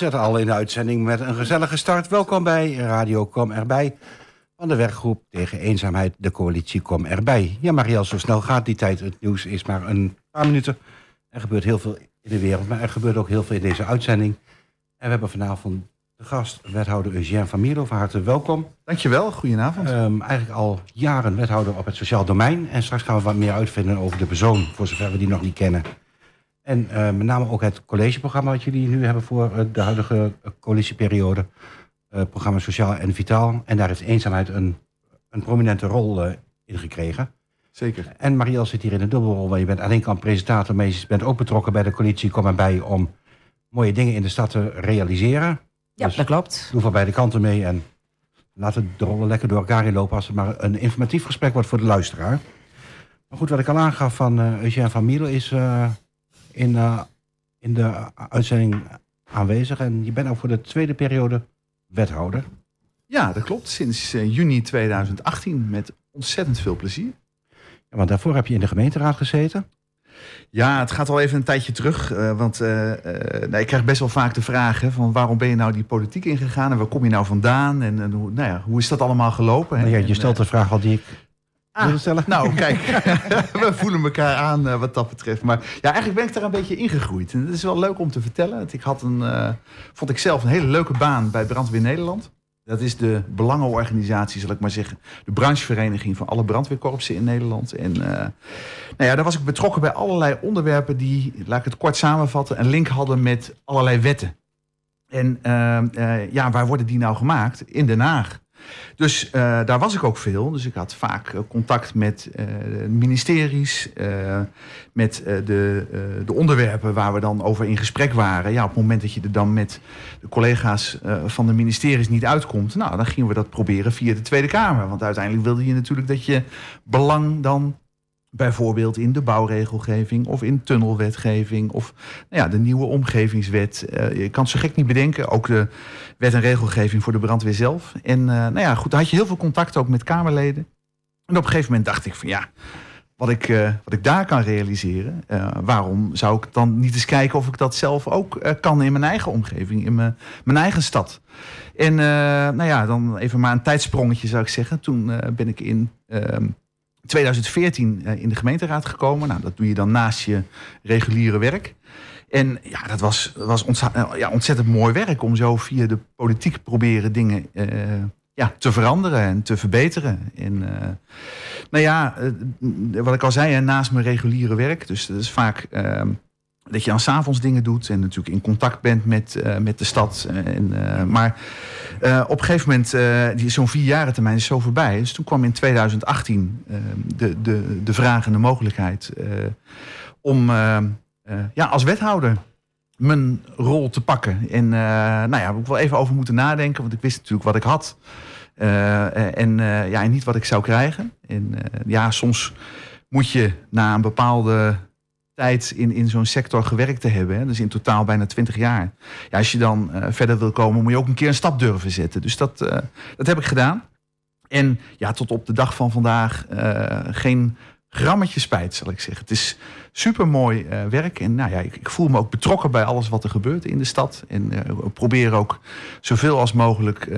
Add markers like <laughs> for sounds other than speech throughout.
Zitten al in de uitzending met een gezellige start. Welkom bij Radio Kom Erbij van de werkgroep tegen eenzaamheid, de coalitie Kom Erbij. Ja, Marielle, zo snel gaat die tijd. Het nieuws is maar een paar minuten. Er gebeurt heel veel in de wereld, maar er gebeurt ook heel veel in deze uitzending. En we hebben vanavond de gast, wethouder Eugène van Mierlo. Van harte welkom. Dankjewel, goedenavond. Um, eigenlijk al jaren wethouder op het sociaal domein. En straks gaan we wat meer uitvinden over de persoon, voor zover we die nog niet kennen. En uh, met name ook het collegeprogramma wat jullie nu hebben voor uh, de huidige coalitieperiode. Uh, programma Sociaal en Vitaal. En daar heeft eenzaamheid een, een prominente rol in gekregen. Zeker. En Marielle zit hier in een dubbelrol. Want je bent aan de ene kant presentator, maar je bent ook betrokken bij de coalitie Kom erbij om mooie dingen in de stad te realiseren. Ja, dus dat klopt. Doe van beide kanten mee en laten de rollen lekker door elkaar in lopen als het maar een informatief gesprek wordt voor de luisteraar. Maar goed, wat ik al aangaf van uh, Eugène van Miele is uh, in, uh, in de uitzending aanwezig. En je bent ook voor de tweede periode wethouder. Ja, dat klopt. Sinds juni 2018 met ontzettend veel plezier. Ja, want daarvoor heb je in de gemeenteraad gezeten. Ja, het gaat al even een tijdje terug. Uh, want uh, uh, nou, ik krijg best wel vaak de vraag: hè, van waarom ben je nou die politiek ingegaan en waar kom je nou vandaan? En, en hoe, nou ja, hoe is dat allemaal gelopen? Nou ja, je stelt de vraag al die ik ah. Nou, kijk, <laughs> we voelen elkaar aan wat dat betreft. Maar ja, eigenlijk ben ik daar een beetje ingegroeid. En dat is wel leuk om te vertellen. Ik had een, vond ik zelf een hele leuke baan bij Brandweer Nederland. Dat is de belangenorganisatie, zal ik maar zeggen. De branchevereniging van alle brandweerkorpsen in Nederland. En uh, nou ja, daar was ik betrokken bij allerlei onderwerpen die, laat ik het kort samenvatten, een link hadden met allerlei wetten. En uh, ja, waar worden die nou gemaakt? In Den Haag. Dus uh, daar was ik ook veel. Dus ik had vaak uh, contact met uh, ministeries, met de, de, onderwerpen waar we dan over in gesprek waren. Ja, op het moment dat je er dan met de collega's van de ministeries niet uitkomt, nou, dan gingen we dat proberen via de Tweede Kamer. Want uiteindelijk wilde je natuurlijk dat je belang dan Bijvoorbeeld in de bouwregelgeving of in tunnelwetgeving of nou ja, de nieuwe omgevingswet. Uh, je kan het zo gek niet bedenken. Ook de wet en regelgeving voor de brandweer zelf. En uh, nou ja, goed, dan had je heel veel contact ook met Kamerleden. En op een gegeven moment dacht ik van ja, wat ik, uh, wat ik daar kan realiseren, waarom zou ik dan niet eens kijken of ik dat zelf ook kan in mijn eigen omgeving, in mijn, mijn eigen stad. En nou ja, dan even maar een tijdsprongetje zou ik zeggen. Toen ben ik in ehm, 2014 uh, in de gemeenteraad gekomen. Nou, dat doe je dan naast je reguliere werk. En ja, dat was, was ontzettend, ja, ontzettend mooi werk om zo via de politiek proberen dingen uh, ja, te veranderen en te verbeteren. En nou ja, wat ik al zei, naast mijn reguliere werk, dus dat is vaak ehm, dat je dan s'avonds dingen doet en natuurlijk in contact bent met, uh, met de stad. En, uh, maar op een gegeven moment, zo'n vier jaren termijn is zo voorbij. Dus toen kwam in 2018 de, de, de vraag en de mogelijkheid om ja, als wethouder mijn rol te pakken. En nou ja, heb ik wel even over moeten nadenken, want ik wist natuurlijk wat ik had. en, ja, en niet wat ik zou krijgen. En ja, soms moet je na een bepaalde tijd in, in zo'n sector gewerkt te hebben. Hè? Dus in totaal bijna 20 jaar. Ja, als je dan uh, verder wil komen, moet je ook een keer een stap durven zetten. Dus dat, uh, dat heb ik gedaan. En ja, tot op de dag van vandaag uh, geen grammetje spijt, zal ik zeggen. Het is super mooi werk. En nou ja, ik, ik, voel me ook betrokken bij alles wat er gebeurt in de stad. En probeer ook zoveel als mogelijk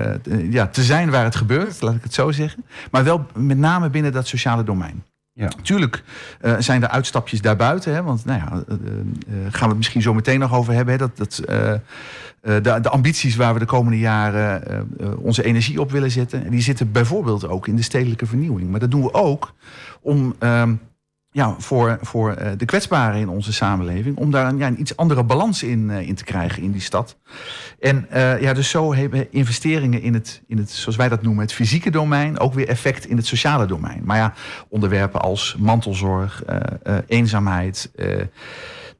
ja, te zijn waar het gebeurt, laat ik het zo zeggen. Maar wel met name binnen dat sociale domein. Ja. Tuurlijk uh, zijn er uitstapjes daarbuiten. Hè, want nou ja, uh, uh, gaan we het misschien zo meteen nog over hebben. Hè, dat, dat, de, de, ambities waar we de komende jaren onze energie op willen zetten. Die zitten bijvoorbeeld ook in de stedelijke vernieuwing. Maar dat doen we ook om ehm, ja, voor, voor uh, de kwetsbaren in onze samenleving. Om daar een, ja, een iets andere balans in, uh, in te krijgen in die stad. En uh, ja, dus zo hebben investeringen in het, in het, zoals wij dat noemen, het fysieke domein, ook weer effect in het sociale domein. Maar ja, onderwerpen als mantelzorg, eenzaamheid.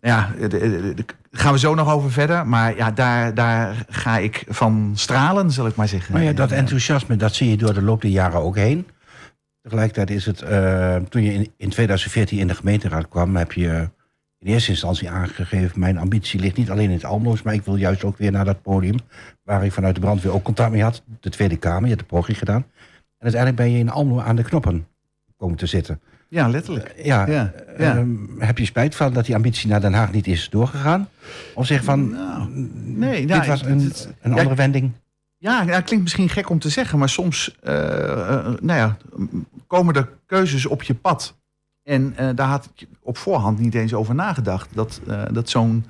ja, daar gaan we zo nog over verder. Maar ja, daar, daar ga ik van stralen, zal ik maar zeggen. Maar ja, dat enthousiasme, dat zie je door de loop der jaren ook heen. Tegelijkertijd is het, uh, toen je in, in 2014 in de gemeenteraad kwam, heb je in eerste instantie aangegeven, mijn ambitie ligt niet alleen in het Almloos, maar ik wil juist ook weer naar dat podium waar ik vanuit de brandweer ook contact mee had, de Tweede Kamer, je hebt de poging gedaan. En uiteindelijk ben je in Almelo aan de knoppen komen te zitten. Ja, letterlijk. Ja, Ja, eh, ja. heb je spijt van dat die ambitie naar Den Haag niet is doorgegaan? Of zeg van, Nou, nee, dit nou, was een, het- een ja, andere wending? Ja, het klinkt misschien gek om te zeggen, maar soms eh, eh, nou ja, komen er keuzes op je pad. En eh, daar had ik op voorhand niet eens over nagedacht. Dat, dat zo'n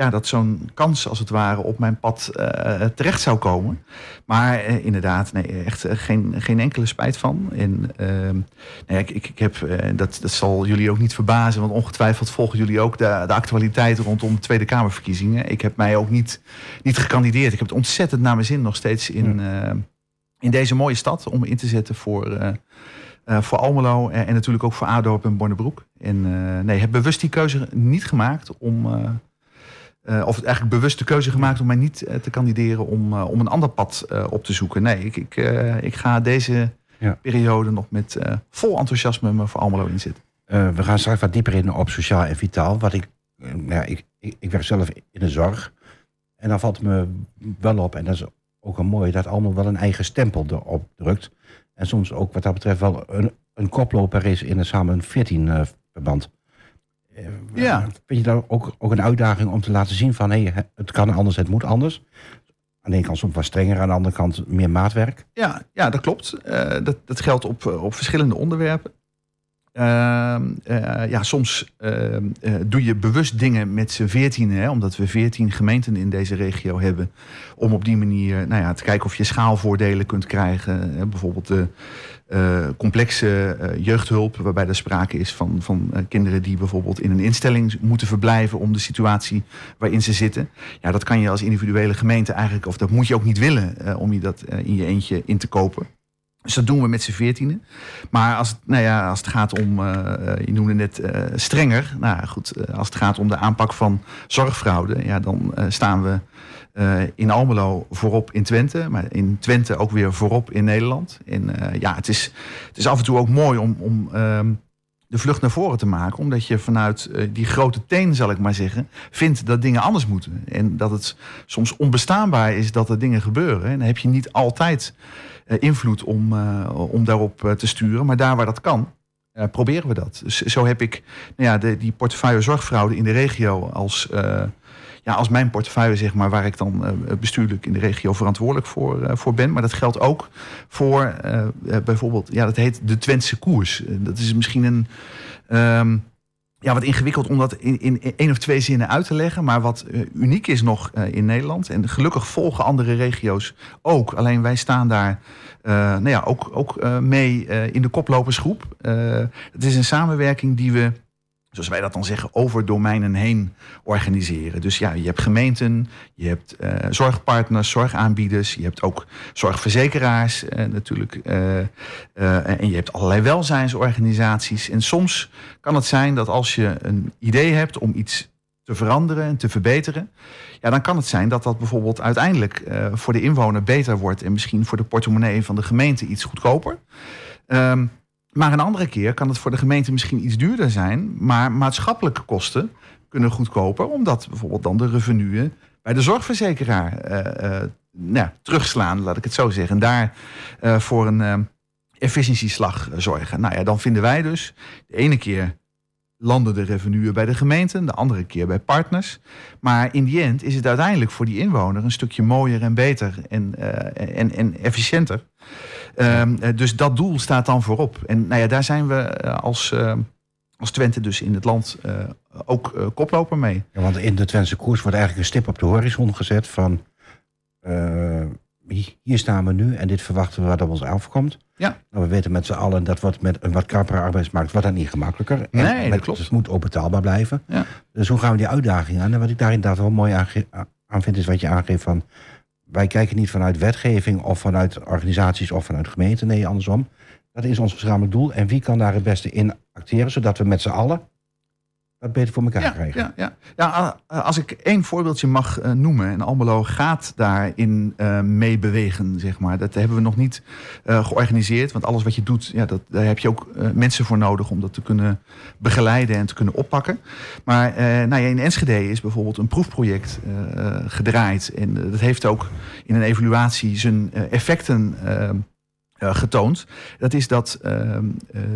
ja, dat zo'n kans als het ware op mijn pad eh, terecht zou komen. Maar eh, inderdaad, nee, echt eh, geen, geen enkele spijt van. En ehm, nee, ik, ik, ik heb, dat, dat zal jullie ook niet verbazen, want ongetwijfeld volgen jullie ook de, de actualiteit rondom de Tweede Kamerverkiezingen. Ik heb mij ook niet, niet gekandideerd. Ik heb het ontzettend naar mijn zin nog steeds in, eh, in deze mooie stad om me in te zetten voor, voor Almelo en, en natuurlijk ook voor Adorp en Bornebroek. En eh, nee, heb bewust die keuze niet gemaakt om. Eh, of eigenlijk bewust de keuze gemaakt om mij niet eh, te kandideren om, eh, om een ander pad op te zoeken. Nee, ik, ik, ik ga deze Ja. periode nog met vol enthousiasme me voor Almelo inzetten. We gaan straks wat dieper in op sociaal en vitaal. Wat ik, nou ja, ik, ik, ik werk zelf in de zorg. En dan valt me wel op, en dat is ook een mooi, dat allemaal wel een eigen stempel erop drukt. En soms ook wat dat betreft wel een, een koploper is in een samen een 14 eh, verband. Eh, Ja. Vind je dat ook, ook een uitdaging om te laten zien van hé, het kan anders, het moet anders? Aan de ene kant soms wat strenger, aan de andere kant meer maatwerk. Ja, ja dat klopt. Eh, dat, dat geldt op, eh, op verschillende onderwerpen. Ehm, eh, ja, soms ehm, eh, doe je bewust dingen met z'n veertien, omdat we veertien gemeenten in deze regio hebben. Om op die manier nou ja, te kijken of je schaalvoordelen kunt krijgen. Hè, bijvoorbeeld de eh, complexe jeugdhulp, waarbij er sprake is van, van kinderen die bijvoorbeeld in een instelling moeten verblijven om de situatie waarin ze zitten. Ja, dat kan je als individuele gemeente eigenlijk, of dat moet je ook niet willen om je dat in je eentje in te kopen. Dus dat doen we met z'n veertienen. Maar als het, nou ja, als het gaat om, eh, je noemde net eh, strenger. Nou goed, eh, als het gaat om de aanpak van zorgfraude, ja, dan staan we in Almelo voorop in Twente, maar in Twente ook weer voorop in Nederland. En ja, het is, het is af en toe ook mooi om, om ehm, de vlucht naar voren te maken, omdat je vanuit die grote teen, zal ik maar zeggen, vindt dat dingen anders moeten. En dat het soms onbestaanbaar is dat er dingen gebeuren. En dan heb je niet altijd invloed om, eh, om daarop eh, te sturen, maar daar waar dat kan. eh, proberen we dat. Dus zo heb ik nou ja, de, die portefeuille zorgfraude in de regio als, eh, ja, als mijn portefeuille, zeg maar, waar ik dan eh, bestuurlijk in de regio verantwoordelijk voor, eh, voor ben. Maar dat geldt ook voor eh, eh, bijvoorbeeld, ja, dat heet de Twentse koers. Eh, dat is misschien een. ehm, ja, wat ingewikkeld om dat in, in één of twee zinnen uit te leggen. Maar wat eh, uniek is nog eh, in Nederland. En gelukkig volgen andere regio's ook. Alleen wij staan daar eh, nou ja, ook, ook mee in de koplopersgroep. Het is een samenwerking die we, zoals wij dat dan zeggen, over domeinen heen organiseren. Dus ja, je hebt gemeenten, je hebt eh, zorgpartners, zorgaanbieders. Je hebt ook zorgverzekeraars eh, natuurlijk. eh, en je hebt allerlei welzijnsorganisaties. En soms kan het zijn dat als je een idee hebt om iets te veranderen en te verbeteren, ja, dan kan het zijn dat dat bijvoorbeeld uiteindelijk voor de inwoner beter wordt en misschien voor de portemonnee van de gemeente iets goedkoper. Ehm, maar een andere keer kan het voor de gemeente misschien iets duurder zijn, maar maatschappelijke kosten kunnen goedkoper, omdat bijvoorbeeld dan de revenuen bij de zorgverzekeraar eh, eh, nou, terugslaan, laat ik het zo zeggen. En daar eh, voor een efficiëntieslag zorgen. Nou ja, dan vinden wij dus de ene keer landen de revenuen bij de gemeente, de andere keer bij partners. Maar in die end is het uiteindelijk voor die inwoner een stukje mooier en beter en, eh, en, en efficiënter. Ehm, eh, dus dat doel staat dan voorop. En nou ja, daar zijn we eh, als, als Twente dus in het land ook koploper mee. Want in de Twentse koers wordt eigenlijk een stip op de horizon gezet van... hi- hier staan we nu en dit verwachten we wat op ons afkomt. Ja. Nou, we weten met z'n allen dat wordt met een wat krappere arbeidsmarkt wordt dat niet gemakkelijker. En Nee, dat met- klopt. Het moet ook betaalbaar blijven. Ja. Dus hoe gaan we die uitdaging aan? En wat ik daar inderdaad wel mooi aan vind, is wat je aangeeft van... wij kijken niet vanuit wetgeving of vanuit organisaties of vanuit gemeenten. Nee, andersom. Dat is ons gezamenlijk doel. En wie kan daar het beste in acteren, zodat we met z'n allen dat beter voor elkaar Ja, krijgen? ja, ja. ja, als ik één voorbeeldje mag eh, noemen, en Almelo gaat daarin eh mee bewegen, zeg maar. Dat hebben we nog niet eh, georganiseerd, want alles wat je doet, ja, dat, daar heb je ook mensen voor nodig om dat te kunnen begeleiden en te kunnen oppakken. Maar nou ja, in Enschede is bijvoorbeeld een proefproject gedraaid en dat heeft ook in een evaluatie zijn effecten. getoond. Dat is dat ehm,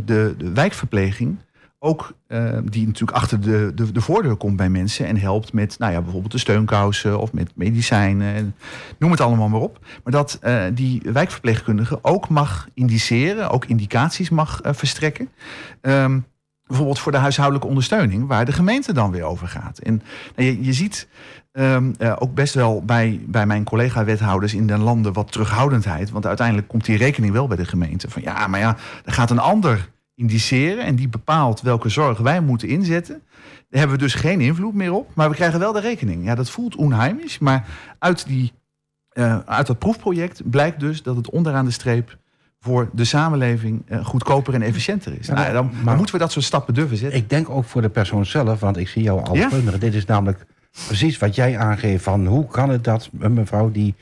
de, de wijkverpleging ook uh, die natuurlijk achter de, de, de, voordeur komt bij mensen en helpt met, nou ja, bijvoorbeeld de steunkousen of met medicijnen, noem het allemaal maar op. Maar dat uh, die wijkverpleegkundige ook mag indiceren, ook indicaties mag uh, verstrekken. Um, bijvoorbeeld voor de huishoudelijke ondersteuning, waar de gemeente dan weer over gaat. En nou, je, je ziet um, ook best wel bij, bij mijn collega-wethouders in de landen wat terughoudendheid. Want uiteindelijk komt die rekening wel bij de gemeente. Van ja, maar ja, er gaat een ander indiceren en die bepaalt welke zorg wij moeten inzetten. Daar hebben we dus geen invloed meer op, maar we krijgen wel de rekening. Ja, dat voelt onheimisch, maar uit, die, uh, uit dat proefproject blijkt dus dat het onderaan de streep voor de samenleving uh, goedkoper en efficiënter is. Ja, nou, dan, maar, dan, moeten we dat soort stappen durven zetten. Ik denk ook voor de persoon zelf, want ik zie jou al ja? Dit is namelijk precies wat jij aangeeft van hoe kan het dat een mevrouw die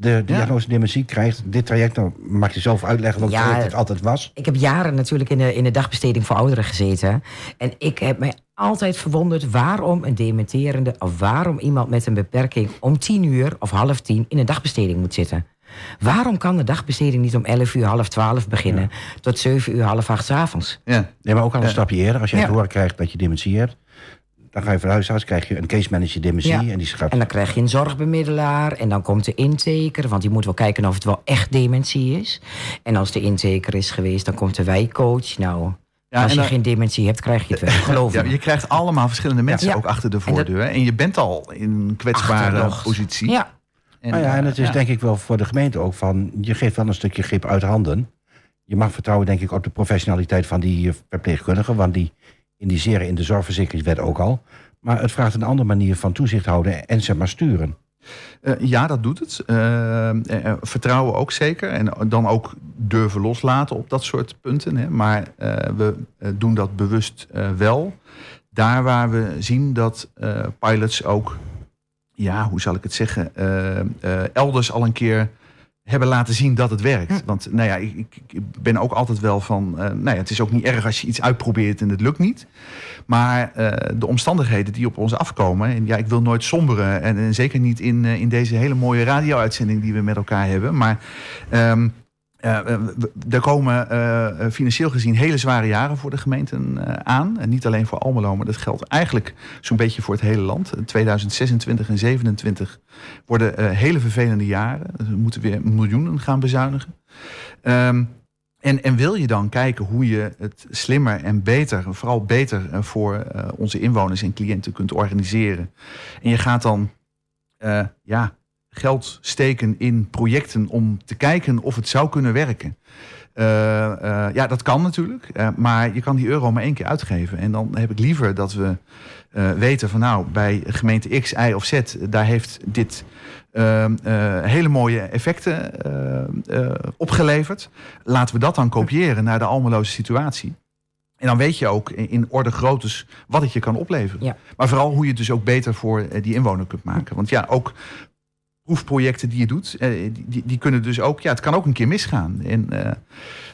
de diagnose ja. dementie krijgt. Dit traject, dan mag je zelf uitleggen wat ja, het altijd was. Ik heb jaren natuurlijk in de, in de dagbesteding voor ouderen gezeten. En ik heb mij altijd verwonderd waarom een dementerende... of waarom iemand met een beperking om tien uur of half tien... in een dagbesteding moet zitten. Waarom kan de dagbesteding niet om 11 uur, half 12 beginnen... tot 7 uur, half acht s avonds? Ja. Nee, maar ook al een stapje eerder. Als je het horen krijgt dat je dementie hebt dan ga je van huis uit, krijg je een case manager dementie. En, die schrijft... en dan krijg je een zorgbemiddelaar. En dan komt de inteker. Want die moet wel kijken of het wel echt dementie is. En als de inteker is geweest, dan komt de wijkcoach. Nou, ja, als je geen dementie hebt, krijg je het wel. <laughs> Geloof ja, Je krijgt allemaal verschillende mensen ook achter de voordeur. En, je bent al in een kwetsbare positie. Ja. En, nou ja, en het is denk ik wel voor de gemeente ook van... je geeft wel een stukje grip uit handen. Je mag vertrouwen denk ik op de professionaliteit van die eh, verpleegkundigen. Want die indiceren in de zorgverzekeringswet ook al. Maar het vraagt een andere manier van toezicht houden en zeg maar sturen. Uh, ja, dat doet het. Uh, uh, vertrouwen ook zeker. En dan ook durven loslaten op dat soort punten. Hè. Maar we doen dat bewust wel. Daar waar we zien dat pilots ook, ja, hoe zal ik het zeggen, elders al een keer hebben laten zien dat het werkt. Hm. Want nou ja, ik, ik, ben ook altijd wel van... Uh, nou ja, het is ook niet erg als je iets uitprobeert en het lukt niet. Maar uh, de omstandigheden die op ons afkomen... en ja, ik wil nooit somberen... en, en zeker niet in, uh, in deze hele mooie radio-uitzending die we met elkaar hebben. Maar... Um, uh, er komen uh, financieel gezien hele zware jaren voor de gemeenten aan. En niet alleen voor Almelo, maar dat geldt eigenlijk zo'n beetje voor het hele land. 2026 en 2027 worden hele vervelende jaren. We moeten weer miljoenen gaan bezuinigen. Um, en, en wil je dan kijken hoe je het slimmer en beter, vooral beter voor onze inwoners en cliënten kunt organiseren. En je gaat dan ja, geld steken in projecten om te kijken of het zou kunnen werken. Uh, uh, ja, dat kan natuurlijk. Uh, maar je kan die euro maar één keer uitgeven. En dan heb ik liever dat we weten van nou, bij gemeente X, Y of Z, daar heeft dit hele mooie effecten opgeleverd. Laten we dat dan kopiëren naar de almeloze situatie. En dan weet je ook in orde groottes wat het je kan opleveren. Ja. Maar vooral hoe je het dus ook beter voor die inwoner kunt maken. Want ja, ook proefprojecten die je doet, eh, die, die, kunnen dus ook, ja, het kan ook een keer misgaan. En uh, nou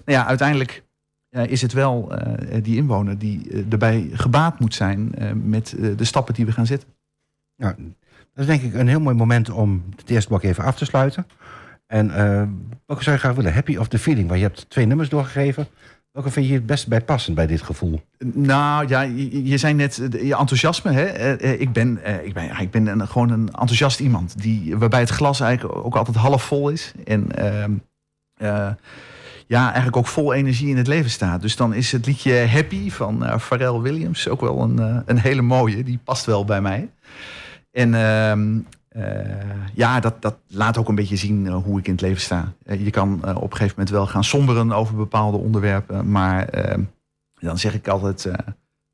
ja, uiteindelijk uh, is het wel die inwoner die erbij gebaat moet zijn met de stappen die we gaan zetten. Ja, dat is denk ik een heel mooi moment om het eerste blok even af te sluiten. En welke zou je graag willen? Happy of the Feeling? Want je hebt twee nummers doorgegeven. Welke vind je het best bij passen bij dit gevoel? Nou ja, je, je net je enthousiasme. Hè? Eh, eh, ik ben, eh, ik ben, ik ben gewoon een enthousiast iemand. Die, waarbij het glas eigenlijk ook altijd half vol is. En ehm, ja, eigenlijk ook vol energie in het leven staat. Dus dan is het liedje Happy van Pharrell Williams ook wel een, een hele mooie. Die past wel bij mij. En ehm, uh, ja, dat, dat laat ook een beetje zien uh, hoe ik in het leven sta. Uh, je kan op een gegeven moment wel gaan somberen over bepaalde onderwerpen. Maar dan zeg ik altijd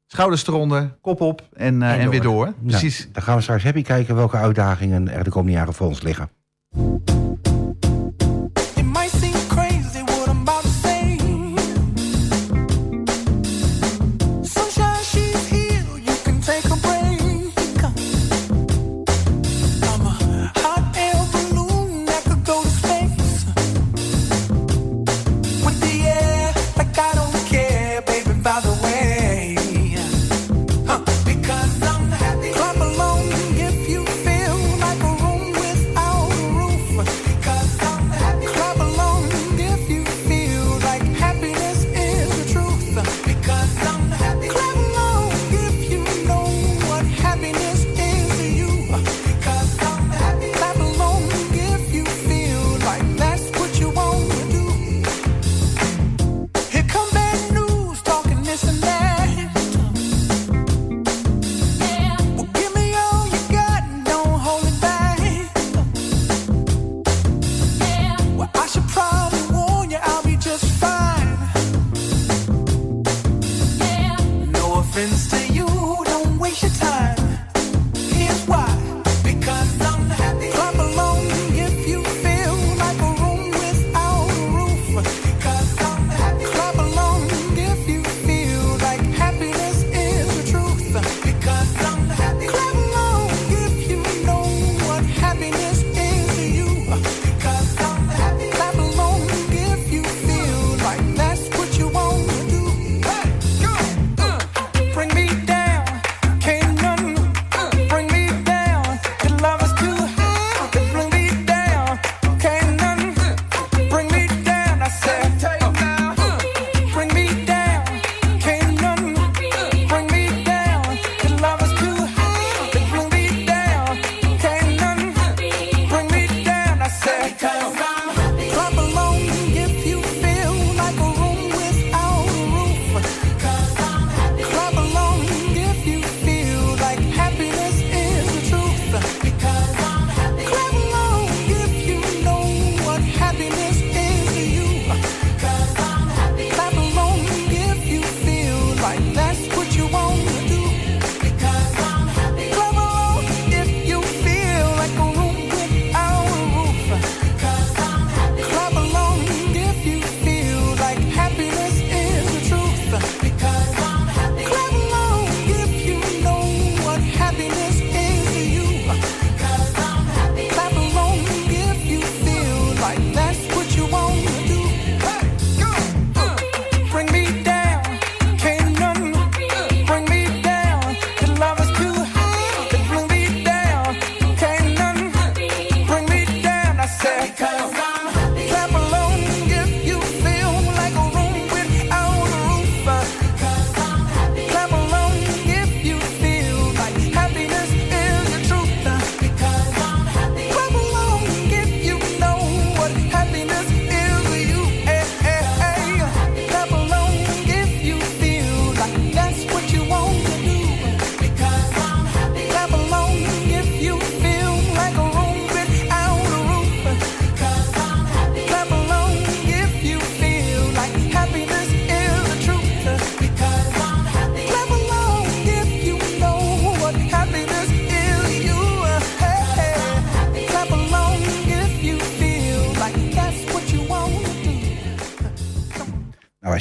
schouders eronder, kop op en, en, en weer door. Precies. dan gaan we straks happy kijken welke uitdagingen er de komende jaren voor ons liggen.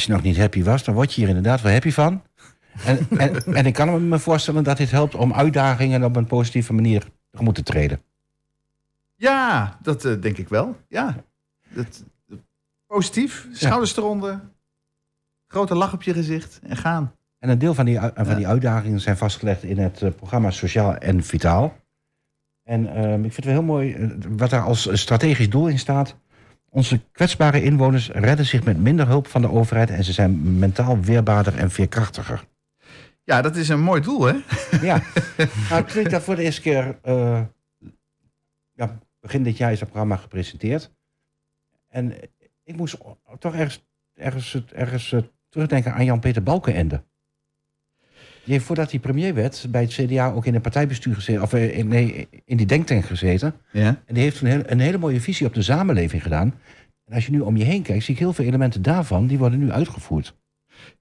Als je nog niet happy was, dan word je hier inderdaad wel happy van. En, en, en ik kan me voorstellen dat dit helpt om uitdagingen op een positieve manier tegemoet te treden. Ja, dat eh, denk ik wel. Ja, dat, positief. Schouders eronder. Grote lach op je gezicht en gaan. En een deel van die, van die uitdagingen zijn vastgelegd in het eh, programma Sociaal en Vitaal. En ehm, ik vind het wel heel mooi eh, wat daar als strategisch doel in staat. Onze kwetsbare inwoners redden zich met minder hulp van de overheid en ze zijn mentaal weerbaarder en veerkrachtiger. Ja, dat is een mooi doel, hè? Ja, <laughs> nou, toen ik dat voor de eerste keer, eh, ja, begin dit jaar is dat programma gepresenteerd. En ik moest toch ergens, ergens, ergens eh, terugdenken aan Jan-Peter Balkenende. Heeft voordat hij premier werd bij het CDA ook in een partijbestuur gezeten, of eh, in, nee, in die denktank gezeten. Ja. En die heeft een, heel, een hele mooie visie op de samenleving gedaan. En als je nu om je heen kijkt, zie ik heel veel elementen daarvan, die worden nu uitgevoerd.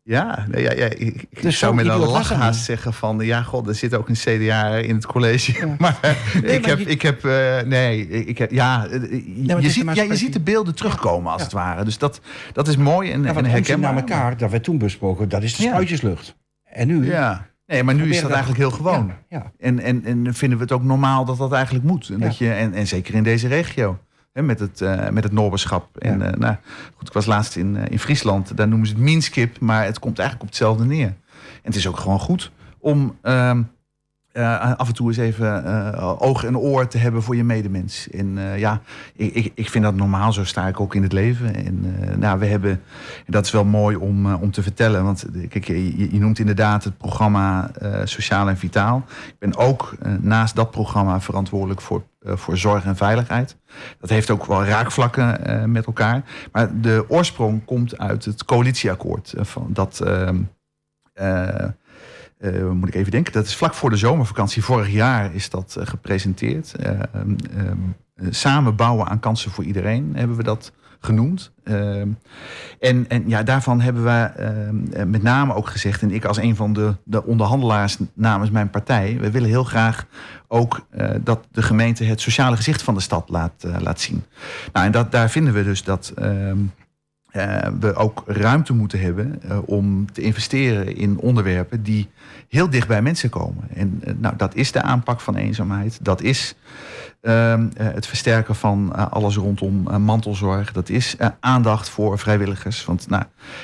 Ja, nee, ja, ja ik, Dus zou zo met een idioot was lach dat haast zeggen van... ja, god, er zit ook een CDA in het college. Ja. <laughs> Maar, Nee, ik, maar heb, je- ik heb... eh, nee, ik heb... Ja, eh, het je, ziet, ja, je ziet de beelden terugkomen, als het ware. Dus dat, dat is mooi en, Ja, en herkenbaar. naar elkaar, dat werd toen besproken, dat is de Ja. spuitjeslucht. En nu... Ja. Nee, maar nu is dat eigenlijk heel gewoon. Ja, ja. En, en, en vinden we het ook normaal dat dat eigenlijk moet. En, Ja. dat je, en, en zeker in deze regio. Hè, met het, eh met het Noorberschap. En eh, nou, goed, ik was laatst in, eh, in Friesland. Daar noemen ze het minskip. Maar het komt eigenlijk op hetzelfde neer. En het is ook gewoon goed om ehm, eh, af en toe eens even eh, oog en oor te hebben voor je medemens. En eh, ja, ik, ik, ik vind dat normaal. Zo sta ik ook in het leven. En nou, we hebben, en dat is wel mooi om, om te vertellen. Want je, noemt inderdaad het programma Sociaal en Vitaal. Ik ben ook naast dat programma verantwoordelijk voor, voor zorg en veiligheid. Dat heeft ook wel raakvlakken met elkaar. Maar de oorsprong komt uit het coalitieakkoord. van dat, ehm, eh, moet ik even denken, dat is vlak voor de zomervakantie. Vorig jaar is dat eh, gepresenteerd. Eh, ehm, ehm, eh, samen bouwen aan kansen voor iedereen, hebben we dat genoemd. Ehm, en, en ja, daarvan hebben we ehm, eh, met name ook gezegd, en ik als een van de, de onderhandelaars namens mijn partij, we willen heel graag ook dat de gemeente het sociale gezicht van de stad laat, laat zien. Nou, en dat, daar vinden we dus dat eh, we ook ruimte moeten hebben eh, om te investeren in onderwerpen die heel dicht bij mensen komen. En eh, nou, dat is de aanpak van eenzaamheid. Dat is ehm, eh, het versterken van alles rondom mantelzorg. Dat is aandacht voor vrijwilligers. Want nou,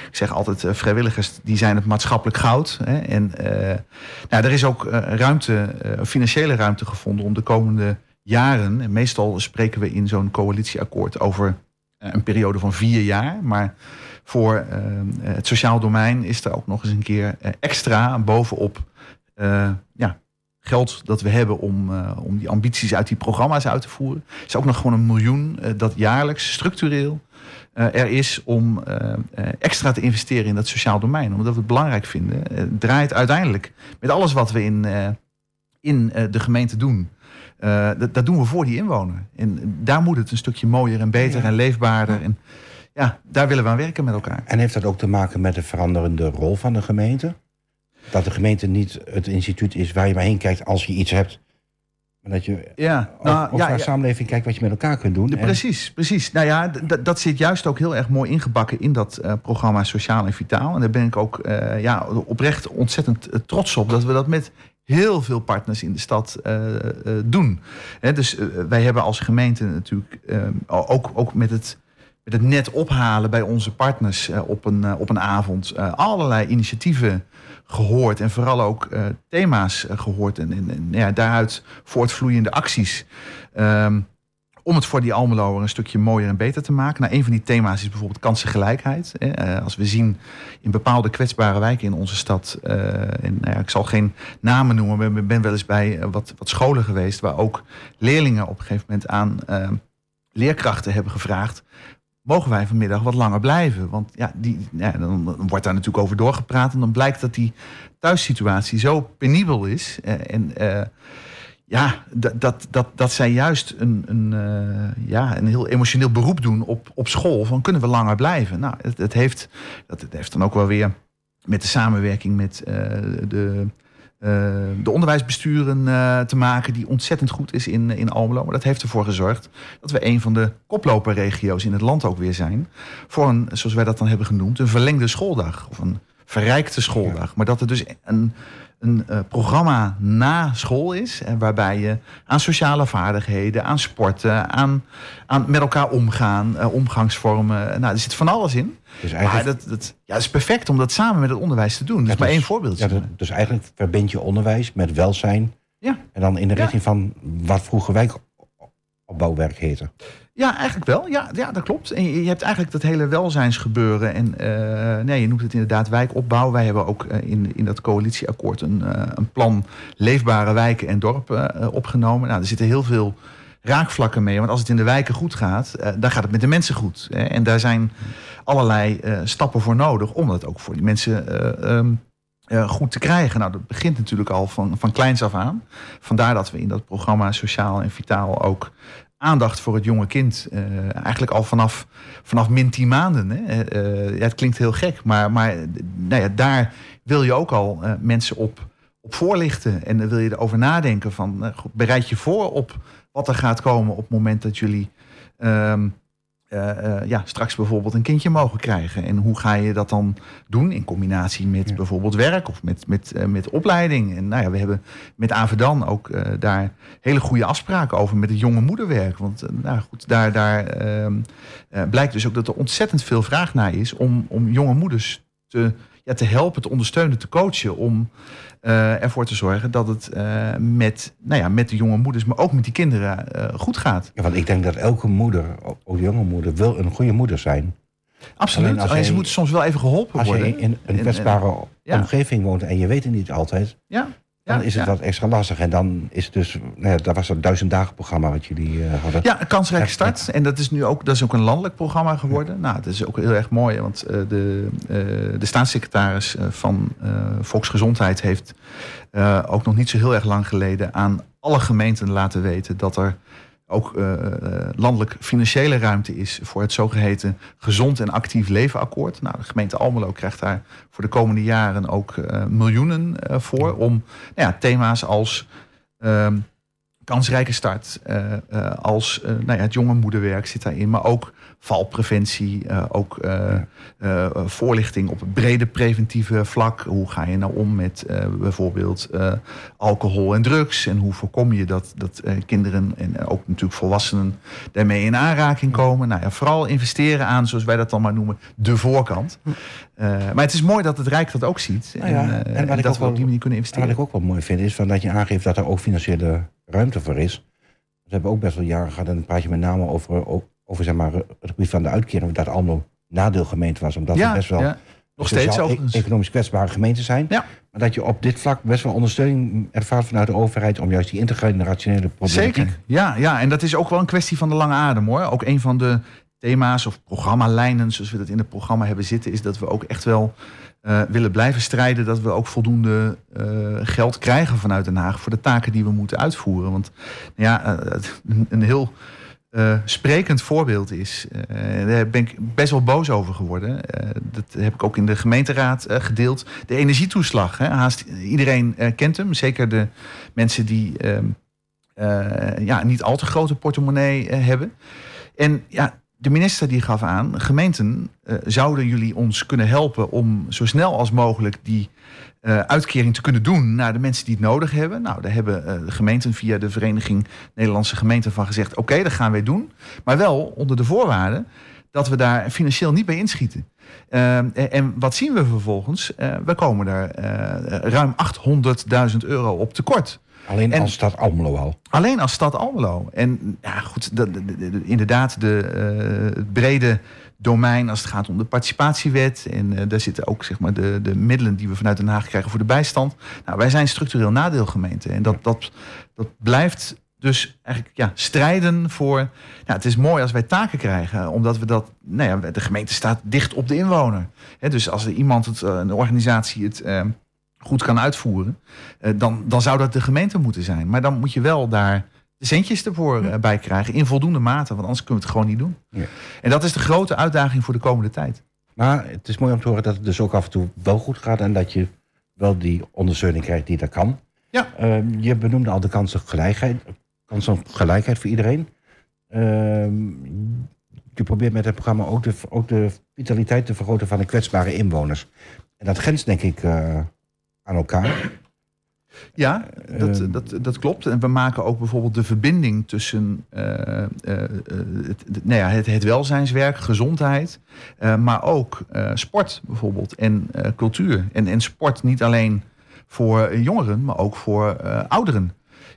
ik zeg altijd, vrijwilligers die zijn het maatschappelijk goud. Hè? En nou, er is ook ruimte, financiële ruimte gevonden om de komende jaren. En meestal spreken we in zo'n coalitieakkoord over een periode van vier jaar. Maar voor eh, het sociaal domein is er ook nog eens een keer eh, extra bovenop eh, ja, geld dat we hebben om, eh, om die ambities uit die programma's uit te voeren. is ook nog gewoon een miljoen eh, dat jaarlijks structureel eh, er is om eh, eh, extra te investeren in dat sociaal domein. Omdat we het belangrijk vinden. Eh, Het draait uiteindelijk met alles wat we in, eh, in eh, de gemeente doen. Eh, dat, dat doen we voor die inwoner. En daar moet het een stukje mooier en beter en leefbaarder. En ja, daar willen we aan werken met elkaar. En heeft dat ook te maken met de veranderende rol van de gemeente? Dat de gemeente niet het instituut is waar je maar heen kijkt als je iets hebt. Maar dat je Ja, nou, ja, naar ja. samenleving kijkt wat je met elkaar kunt doen. En- precies, precies. Nou ja, dat zit juist ook heel erg mooi ingebakken in dat eh, programma Sociaal en Vitaal. En daar ben ik ook eh, ja, oprecht ontzettend trots op dat we dat met heel veel partners in de stad eh, eh, doen. Dus eh, wij hebben als gemeente natuurlijk ook, ook met het met het net ophalen bij onze partners op, een, op een avond allerlei initiatieven gehoord en vooral ook thema's eh, gehoord en, en, en ja, daaruit voortvloeiende acties. Ehm, om het voor die Almeloer een stukje mooier en beter te maken. Nou, een van die thema's is bijvoorbeeld kansengelijkheid. Eh, als we zien in bepaalde kwetsbare wijken in onze stad... eh, en nou ja, ik zal geen namen noemen, maar ik ben wel eens bij eh, wat, wat scholen geweest... waar ook leerlingen op een gegeven moment aan leerkrachten hebben gevraagd... mogen wij vanmiddag wat langer blijven? Want ja, die, ja, dan, wordt daar natuurlijk over doorgepraat... en dan blijkt dat die thuissituatie zo penibel is... en ja, dat, dat, dat, dat zij juist een, een, eh, ja, een heel emotioneel beroep doen op, op school. Van kunnen we langer blijven? Nou, het, het, heeft, dat, het heeft dan ook wel weer met de samenwerking met eh, de, eh, de onderwijsbesturen te maken, die ontzettend goed is in, in Almelo. Maar dat heeft ervoor gezorgd dat we een van de koploperregio's in het land ook weer zijn. Voor een, zoals wij dat dan hebben genoemd, een verlengde schooldag. Of een verrijkte schooldag. Maar dat er dus een, een eh, programma na school is. En waarbij je aan sociale vaardigheden, aan sporten, aan, aan met elkaar omgaan, eh, omgangsvormen. Nou, er zit van alles in. Dus Maar eigenlijk, dat, dat, ja, dat is perfect om dat samen met het onderwijs te doen. Dat is maar dus- één ja, dat- dus eigenlijk verbind je onderwijs met welzijn. Ja. En dan in de Ja. richting van wat vroeger wijkopbouwwerk heette. Ja, eigenlijk wel. Ja, ja dat klopt. En je, hebt eigenlijk dat hele welzijnsgebeuren. En eh, nee, je noemt het inderdaad wijkopbouw. Wij hebben ook eh, in, in dat coalitieakkoord een, eh, een plan leefbare wijken en dorpen opgenomen. Nou, er zitten heel veel raakvlakken mee. Want als het in de wijken goed gaat, dan gaat het met de mensen goed. Hè. En daar zijn allerlei stappen voor nodig om dat ook voor die mensen eh, ehm, eh, goed te krijgen. Nou, dat begint natuurlijk al van, van kleins af aan. Vandaar dat we in dat programma Sociaal en Vitaal ook aandacht voor het jonge kind. eh, eigenlijk al vanaf, vanaf min 10 maanden. Hè? Eh, eh, ja, het klinkt heel gek, maar, maar nou ja, daar wil je ook al mensen op, op voorlichten. En dan wil je erover nadenken van bereid je voor op wat er gaat komen op het moment dat jullie ehm, eh, eh, ja, straks bijvoorbeeld een kindje mogen krijgen. En hoe ga je dat dan doen in combinatie met Ja. bijvoorbeeld werk of met, met, eh, met opleiding? En nou ja, we hebben met Avedan ook eh, daar hele goede afspraken over met het jonge moederwerk. Want eh, nou goed, daar, daar ehm, eh, blijkt dus ook dat er ontzettend veel vraag naar is om, om jonge moeders te, ja, te helpen, te ondersteunen, te coachen. Om eh, ervoor te zorgen dat het eh, met, nou ja, met de jonge moeders, maar ook met die kinderen eh, goed gaat. Ja, want ik denk dat elke moeder, ook jonge moeder, wil een goede moeder zijn. Absoluut. Alleen als Alleen ze moeten soms wel even geholpen Als je worden. in een En- kwetsbare omgeving woont en je weet het niet altijd, Ja. Dan is het wat extra lastig. En dan is het dus, nou ja, dat was dat duizend dagen programma wat jullie eh, hadden. Ja, een kansrijke start. En dat is nu ook, dat is ook een landelijk programma geworden. Nou, dat is ook heel erg mooi. Want eh, de, eh, de staatssecretaris van Volksgezondheid heeft ook nog niet zo heel erg lang geleden aan alle gemeenten laten weten dat er ook eh, eh, landelijk financiële ruimte is voor het zogeheten gezond en actief levenakkoord. Nou, de gemeente Almelo krijgt daar voor de komende jaren ook eh, miljoenen voor om nou ja, thema's als ehm, kansrijke start, als nou ja, het jonge moederwerk zit daarin, maar ook valpreventie, eh, ook eh, eh, voorlichting op het brede preventieve vlak. Hoe ga je nou om met bijvoorbeeld alcohol en drugs en hoe voorkom je dat, dat kinderen en ook natuurlijk volwassenen daarmee in aanraking komen. Nou ja, vooral investeren aan, zoals wij dat dan maar noemen, de voorkant. Maar het is mooi dat het Rijk dat ook ziet Nou ja, en, dat we op die manier kunnen En investeren. wat ik ook wel mooi vind is van dat je aangeeft dat er ook financiële ruimte voor is. We hebben ook best wel jaren gehad en dan praat je met name over, over, zeg maar, het gebied van de uitkering. Dat allemaal nadeelgemeente was. Omdat we best wel ja. nog steeds e- economisch kwetsbare gemeenten zijn. Ja. Maar dat je op dit vlak best wel ondersteuning ervaart vanuit de overheid om juist die intergenerationele problematiek. Zeker. Ja, ja, en dat is ook wel een kwestie van de lange adem hoor. Ook een van de thema's of programmalijnen, zoals we dat in het programma hebben zitten, is dat we ook echt wel eh, willen blijven strijden. Dat we ook voldoende eh, geld krijgen vanuit Den Haag voor de taken die we moeten uitvoeren. Want nou ja, eh, het- een heel eh, sprekend voorbeeld is, eh, daar ben ik best wel boos over geworden. Eh, dat heb ik ook in de gemeenteraad eh, gedeeld. De energietoeslag. Hè, haast iedereen eh, kent hem. Zeker de mensen die ehm, eh, ja, niet al te grote portemonnee eh, hebben. En ja, de minister die gaf aan, gemeenten eh, zouden jullie ons kunnen helpen om zo snel als mogelijk die eh, uitkering te kunnen doen naar de mensen die het nodig hebben. Nou, daar hebben eh, de gemeenten via de Vereniging Nederlandse Gemeenten van gezegd: oké, dat gaan wij doen. Maar wel onder de voorwaarde dat we daar financieel niet bij inschieten. Eh, en, en wat zien we vervolgens? Eh, we komen daar ruim 800.000 euro op tekort. Alleen En- als stad Almelo al. Alleen als stad Almelo. En ja, goed, dat- inderdaad, de, het brede domein als het gaat om de participatiewet. En eh, daar zitten ook zeg maar, de, de middelen die we vanuit Den Haag krijgen voor de bijstand. Nou, wij zijn structureel nadeelgemeente. En dat, dat, dat blijft dus eigenlijk ja, strijden voor. Het is mooi als wij taken krijgen, omdat we dat. Nou ja, de gemeente staat dicht op de inwoner. Dus als er iemand, het, eh, een organisatie, het. eh, goed kan uitvoeren, dan, dan zou dat de gemeente moeten zijn. Maar dan moet je wel daar centjes ervoor eh, bij krijgen in voldoende mate, want anders kunnen we het gewoon niet doen. Ja. En dat is de grote uitdaging voor de komende tijd. Maar het is mooi om te horen dat het dus ook af en toe wel goed gaat en dat je wel die ondersteuning krijgt die dat kan. Ja. Ehm, je benoemde al de kans op gelijkheid, kans op gelijkheid voor iedereen. Ehm, je probeert met het programma ook de, ook de vitaliteit te vergroten van de kwetsbare inwoners. En dat grenst denk ik eh, aan elkaar. Ja, dat, Ehm. dat, dat klopt. En we maken ook bijvoorbeeld de verbinding tussen eh, eh, eh, het, nou ja, het, het welzijnswerk, gezondheid, maar ook sport bijvoorbeeld en cultuur. En, en sport niet alleen voor jongeren, maar ook voor ouderen.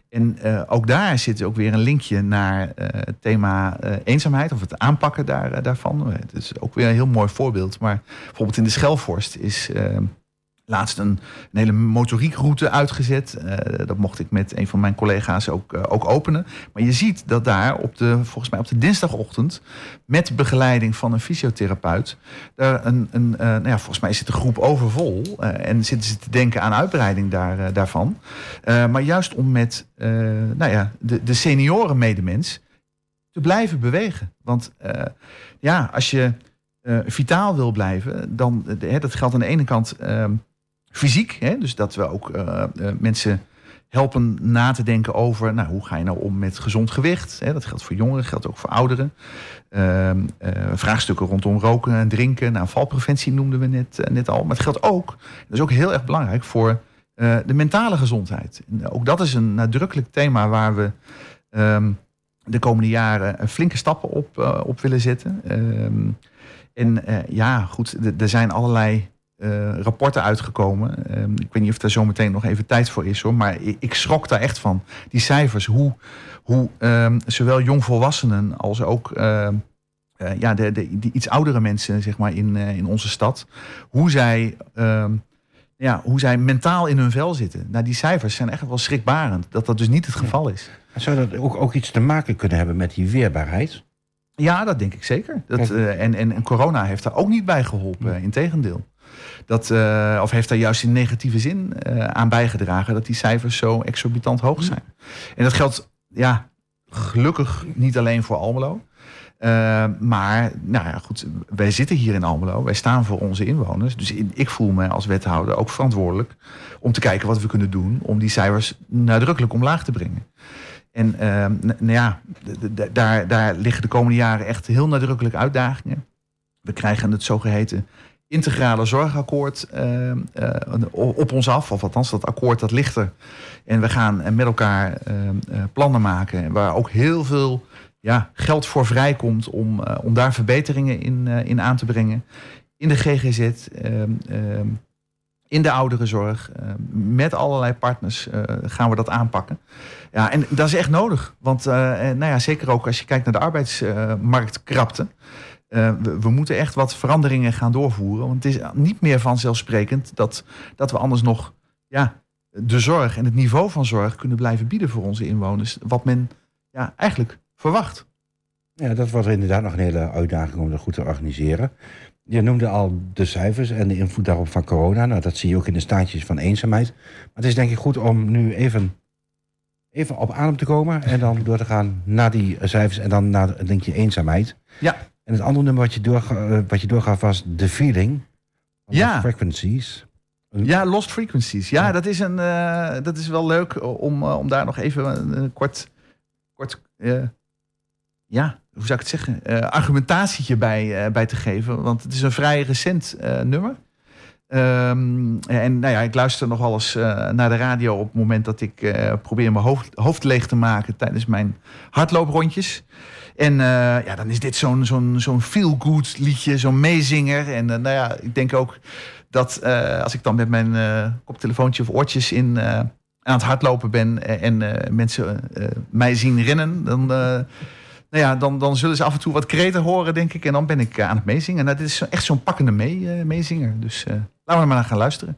En ook daar zit ook weer een linkje naar het thema eenzaamheid of het aanpakken daar, daarvan. Het is ook weer een heel mooi voorbeeld. Maar bijvoorbeeld in de Schelvorst is laatst een, hele motoriekroute uitgezet. Eh, dat mocht ik met een van mijn collega's ook, eh, ook openen. Maar je ziet dat daar op de, volgens mij op de dinsdagochtend, met begeleiding van een fysiotherapeut, daar een, een, eh, nou ja, volgens mij zit de groep overvol. en zitten ze te denken aan uitbreiding daar, daarvan. Maar juist om met nou ja, de, de senioren medemens te blijven bewegen. Want ja, als je vitaal wil blijven, dan hè, dat geldt aan de ene kant ehm, fysiek. Hè, dus dat we ook eh, eh, mensen helpen na te denken over nou, hoe ga je nou om met gezond gewicht. Hè, dat geldt voor jongeren, geldt ook voor ouderen. Ehm, eh, vraagstukken rondom roken en drinken. Nou, valpreventie noemden we net, net al. Maar het geldt ook, dat is ook heel erg belangrijk voor de mentale gezondheid. Ook dat is een nadrukkelijk thema waar we ehm, de komende jaren flinke stappen op, op willen zetten. Ehm, en ja, goed, er zijn allerlei eh, rapporten uitgekomen. Ehm, ik weet niet of daar zo meteen nog even tijd voor is hoor. Maar ik, ik schrok daar echt van. Die cijfers, hoe, hoe ehm, zowel jongvolwassenen als ook ehm, eh, ja, de, de, die iets oudere mensen zeg maar, in, eh, in onze stad. Hoe zij, ja, hoe zij mentaal in hun vel zitten. Nou, die cijfers zijn echt wel schrikbarend. Dat dat dus niet het geval is. Zou dat ook, ook iets te maken kunnen hebben met die weerbaarheid? Ja, dat denk ik zeker. Dat, en, en, en corona heeft daar ook niet bij geholpen, integendeel. Dat, eh, of heeft daar juist in negatieve zin eh, aan bijgedragen dat die cijfers zo exorbitant hoog zijn. En dat geldt ja, gelukkig niet alleen voor Almelo. Eh, maar, nou ja, goed, wij zitten hier in Almelo. Wij staan voor onze inwoners. Dus ik voel me als wethouder ook verantwoordelijk om te kijken wat we kunnen doen om die cijfers nadrukkelijk omlaag te brengen. En eh, n- nou ja, daar, daar liggen de komende jaren echt heel nadrukkelijk uitdagingen. We krijgen het zogeheten integrale zorgakkoord eh, eh, op ons af. Of althans, dat akkoord dat ligt er. En we gaan eh, met elkaar eh, eh, plannen maken waar ook heel veel ja, geld voor vrijkomt om, om daar verbeteringen in, in aan te brengen. In de GGZ, ehm, ehm, in de ouderenzorg, eh, met allerlei partners gaan we dat aanpakken. Ja, en dat is echt nodig. Want nou ja, zeker ook als je kijkt naar de arbeidsmarktkrapte. Eh, we, we moeten echt wat veranderingen gaan doorvoeren. Want het is niet meer vanzelfsprekend dat, dat we anders nog ja, de zorg en het niveau van zorg kunnen blijven bieden voor onze inwoners. Wat men ja, eigenlijk verwacht. Ja, dat wordt inderdaad nog een hele uitdaging om dat goed te organiseren. Je noemde al de cijfers en de invloed daarop van corona. Nou, dat zie je ook in de staatjes van eenzaamheid. Maar het is denk ik goed om nu even, even op adem te komen... en dan door te gaan naar die cijfers en dan naar het linkje eenzaamheid. Ja. En het andere nummer wat je, doorga, eh, wat je doorgaf was The Feeling. Ja. Frequencies. Ja, Lost Frequencies. Ja, dat is, een, eh, dat is wel leuk om, eh, om daar nog even een, kort, kort ja, hoe zou ik het zeggen, argumentatietje bij, bij te geven. Want het is een vrij recent nummer. Ehm, en nou ja, ik luister nog wel eens naar de radio op het moment dat ik probeer mijn hoofd, hoofd leeg te maken tijdens mijn hardlooprondjes. En eh, ja, dan is dit zo'n zo'n zo'n feel-good liedje, zo'n meezinger. En eh, nou ja, ik denk ook dat eh, als ik dan met mijn koptelefoontje of oortjes in, aan het hardlopen ben en mensen mij zien rennen, dan, nou ja, dan, dan zullen ze af en toe wat kreten horen, denk ik. En dan ben ik aan het meezingen. Nou, dit is echt zo'n pakkende mee, meezinger. Dus laten we maar naar gaan luisteren.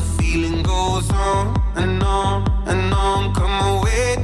feeling goes on and on and on. Come away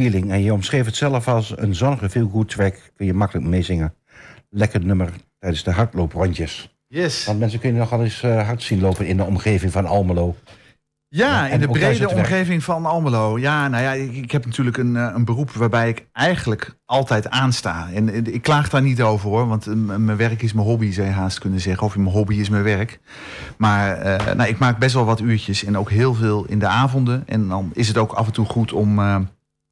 feeling. En je omschreef het zelf als een zonnige, veel goed track. Kun je makkelijk meezingen. Lekker nummer tijdens de hardlooprondjes. Yes. Want mensen kunnen nogal eens eh, hard zien lopen in de omgeving van Almelo. Ja, En in de brede omgeving van Almelo. Ja, nou ja, ik, ik heb natuurlijk een, eh, een beroep waarbij ik eigenlijk altijd aansta. En eh, ik klaag daar niet over hoor, want eh, mijn werk is mijn hobby, zou je haast kunnen zeggen. Of mijn hobby is mijn werk. Maar nou, ik maak best wel wat uurtjes en ook heel veel in de avonden. En dan is het ook af en toe goed om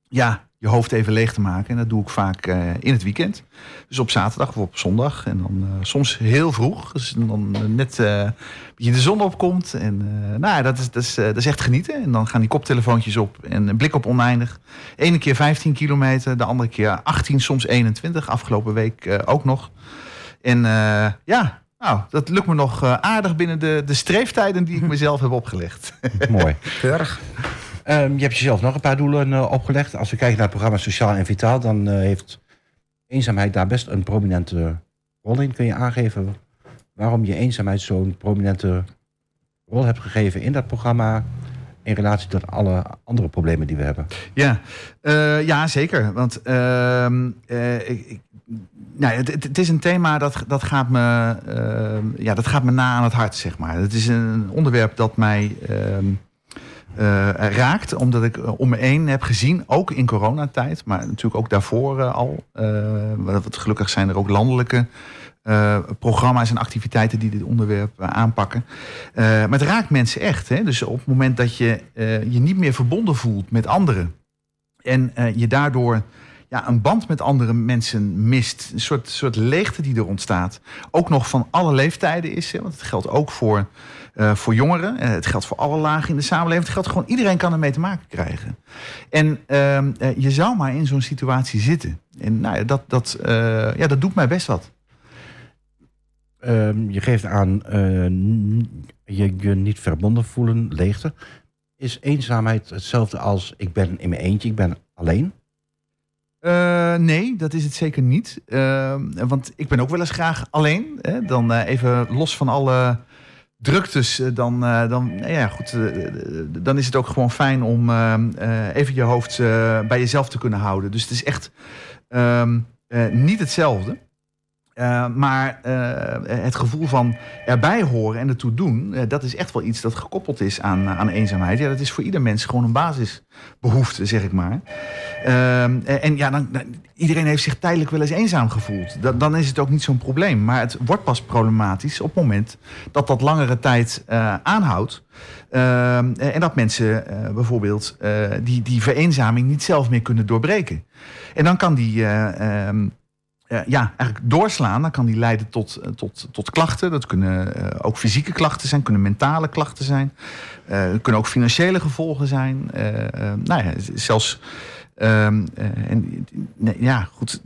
ja, je hoofd even leeg te maken. En dat doe ik vaak eh, in het weekend. Dus op zaterdag of op zondag. En dan eh, soms heel vroeg. Dus dan eh, net eh, een beetje de zon opkomt. En eh, nou ja, dat is, dat, is, eh, dat is echt genieten. En dan gaan die koptelefoontjes op. En een blik op oneindig. Ene keer 15 kilometer. De andere keer 18, soms 21. Afgelopen week eh, ook nog. En eh, ja, nou, dat lukt me nog aardig binnen de, de streeftijden die ik <laughs> mezelf heb opgelegd. Mooi. Keurig. Ehm, je hebt jezelf nog een paar doelen eh, opgelegd. Als we kijken naar het programma Sociaal en Vitaal, dan eh, heeft eenzaamheid daar best een prominente rol in. Kun je aangeven waarom je eenzaamheid zo'n prominente rol hebt gegeven in dat programma in relatie tot alle andere problemen die we hebben? Ja, eh, ja zeker. Want ehm, eh, ik, nou, het, het- is een thema dat, dat, gaat me, ehm, ja, dat gaat me na aan het hart, zeg maar. Het is een onderwerp dat mij eh, raakt, omdat ik eh, om me heen heb gezien, ook in coronatijd, maar natuurlijk ook daarvoor eh, al. want gelukkig zijn er ook landelijke programma's en activiteiten die dit onderwerp aanpakken. Maar het raakt mensen echt. Hè? Dus op het moment dat je je niet meer verbonden voelt met anderen. En je daardoor ja, een band met andere mensen mist. Een soort, soort leegte die er ontstaat. Ook nog van alle leeftijden is. Hè? Want het geldt ook voor, eh, voor jongeren. Eh, het geldt voor alle lagen in de samenleving. Het geldt gewoon, iedereen kan ermee te maken krijgen. En ehm, eh, je zou maar in zo'n situatie zitten. En nou, ja, dat, dat, ja, dat doet mij best wat. Ehm, je geeft aan je je niet verbonden voelen, leegte. Is eenzaamheid hetzelfde als ik ben in mijn eentje, ik ben alleen? Nee, dat is het zeker niet. Ehm, want ik ben ook wel eens graag alleen. Hè? Dan even los van alle druktes. eh, dan, eh, dan, nou ja, goed, eh, dan is het ook gewoon fijn om even je hoofd bij jezelf te kunnen houden. Dus het is echt ehm, eh, niet hetzelfde. Eh, maar eh, het gevoel van erbij horen en ertoe doen, eh, dat is echt wel iets dat gekoppeld is aan, aan eenzaamheid. Ja, dat is voor ieder mens gewoon een basisbehoefte, zeg ik maar. Ehm, en ja, dan, iedereen heeft zich tijdelijk wel eens eenzaam gevoeld. Dan, is het ook niet zo'n probleem. Maar het wordt pas problematisch op het moment dat dat langere tijd aanhoudt. Ehm, en dat mensen bijvoorbeeld die, die vereenzaming niet zelf meer kunnen doorbreken. En dan kan die. Eh, ja, eigenlijk doorslaan, dan kan die leiden tot, eh, tot, tot klachten. Dat kunnen eh, ook fysieke klachten zijn, kunnen mentale klachten zijn. Kunnen ook financiële gevolgen zijn. Nou ja, zelfs. ehm, eh, en, ja, goed.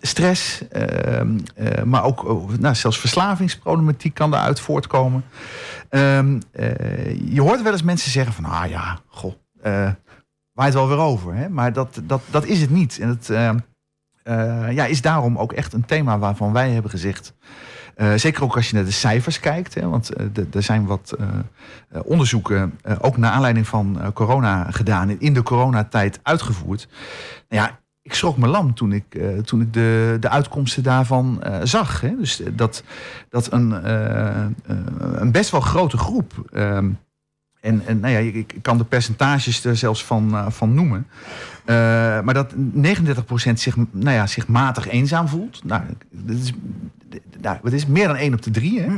Stress, ehm, eh, maar ook nou, zelfs verslavingsproblematiek kan daaruit voortkomen. Ehm, eh, je hoort wel eens mensen zeggen van, ah ja, goh, waait wel weer over. Hè? Maar dat, dat, dat is het niet. En het ja, is daarom ook echt een thema waarvan wij hebben gezegd. eh, zeker ook als je naar de cijfers kijkt. Hè, want eh, er zijn wat eh, eh, onderzoeken, eh, ook naar aanleiding van eh, corona gedaan. In de coronatijd uitgevoerd. Nou ja, ik schrok me lam toen ik, eh, toen ik de, de uitkomsten daarvan eh, zag. Hè. Dus eh, dat, dat een, eh, eh, een best wel grote groep. ehm, en, en nou ja, ik, ik kan de percentages er zelfs van, eh, van noemen. Eh, maar dat 39% zich, nou ja, zich matig eenzaam voelt. Nou, dat is, nou, dat is meer dan 1 op de 3. Hè?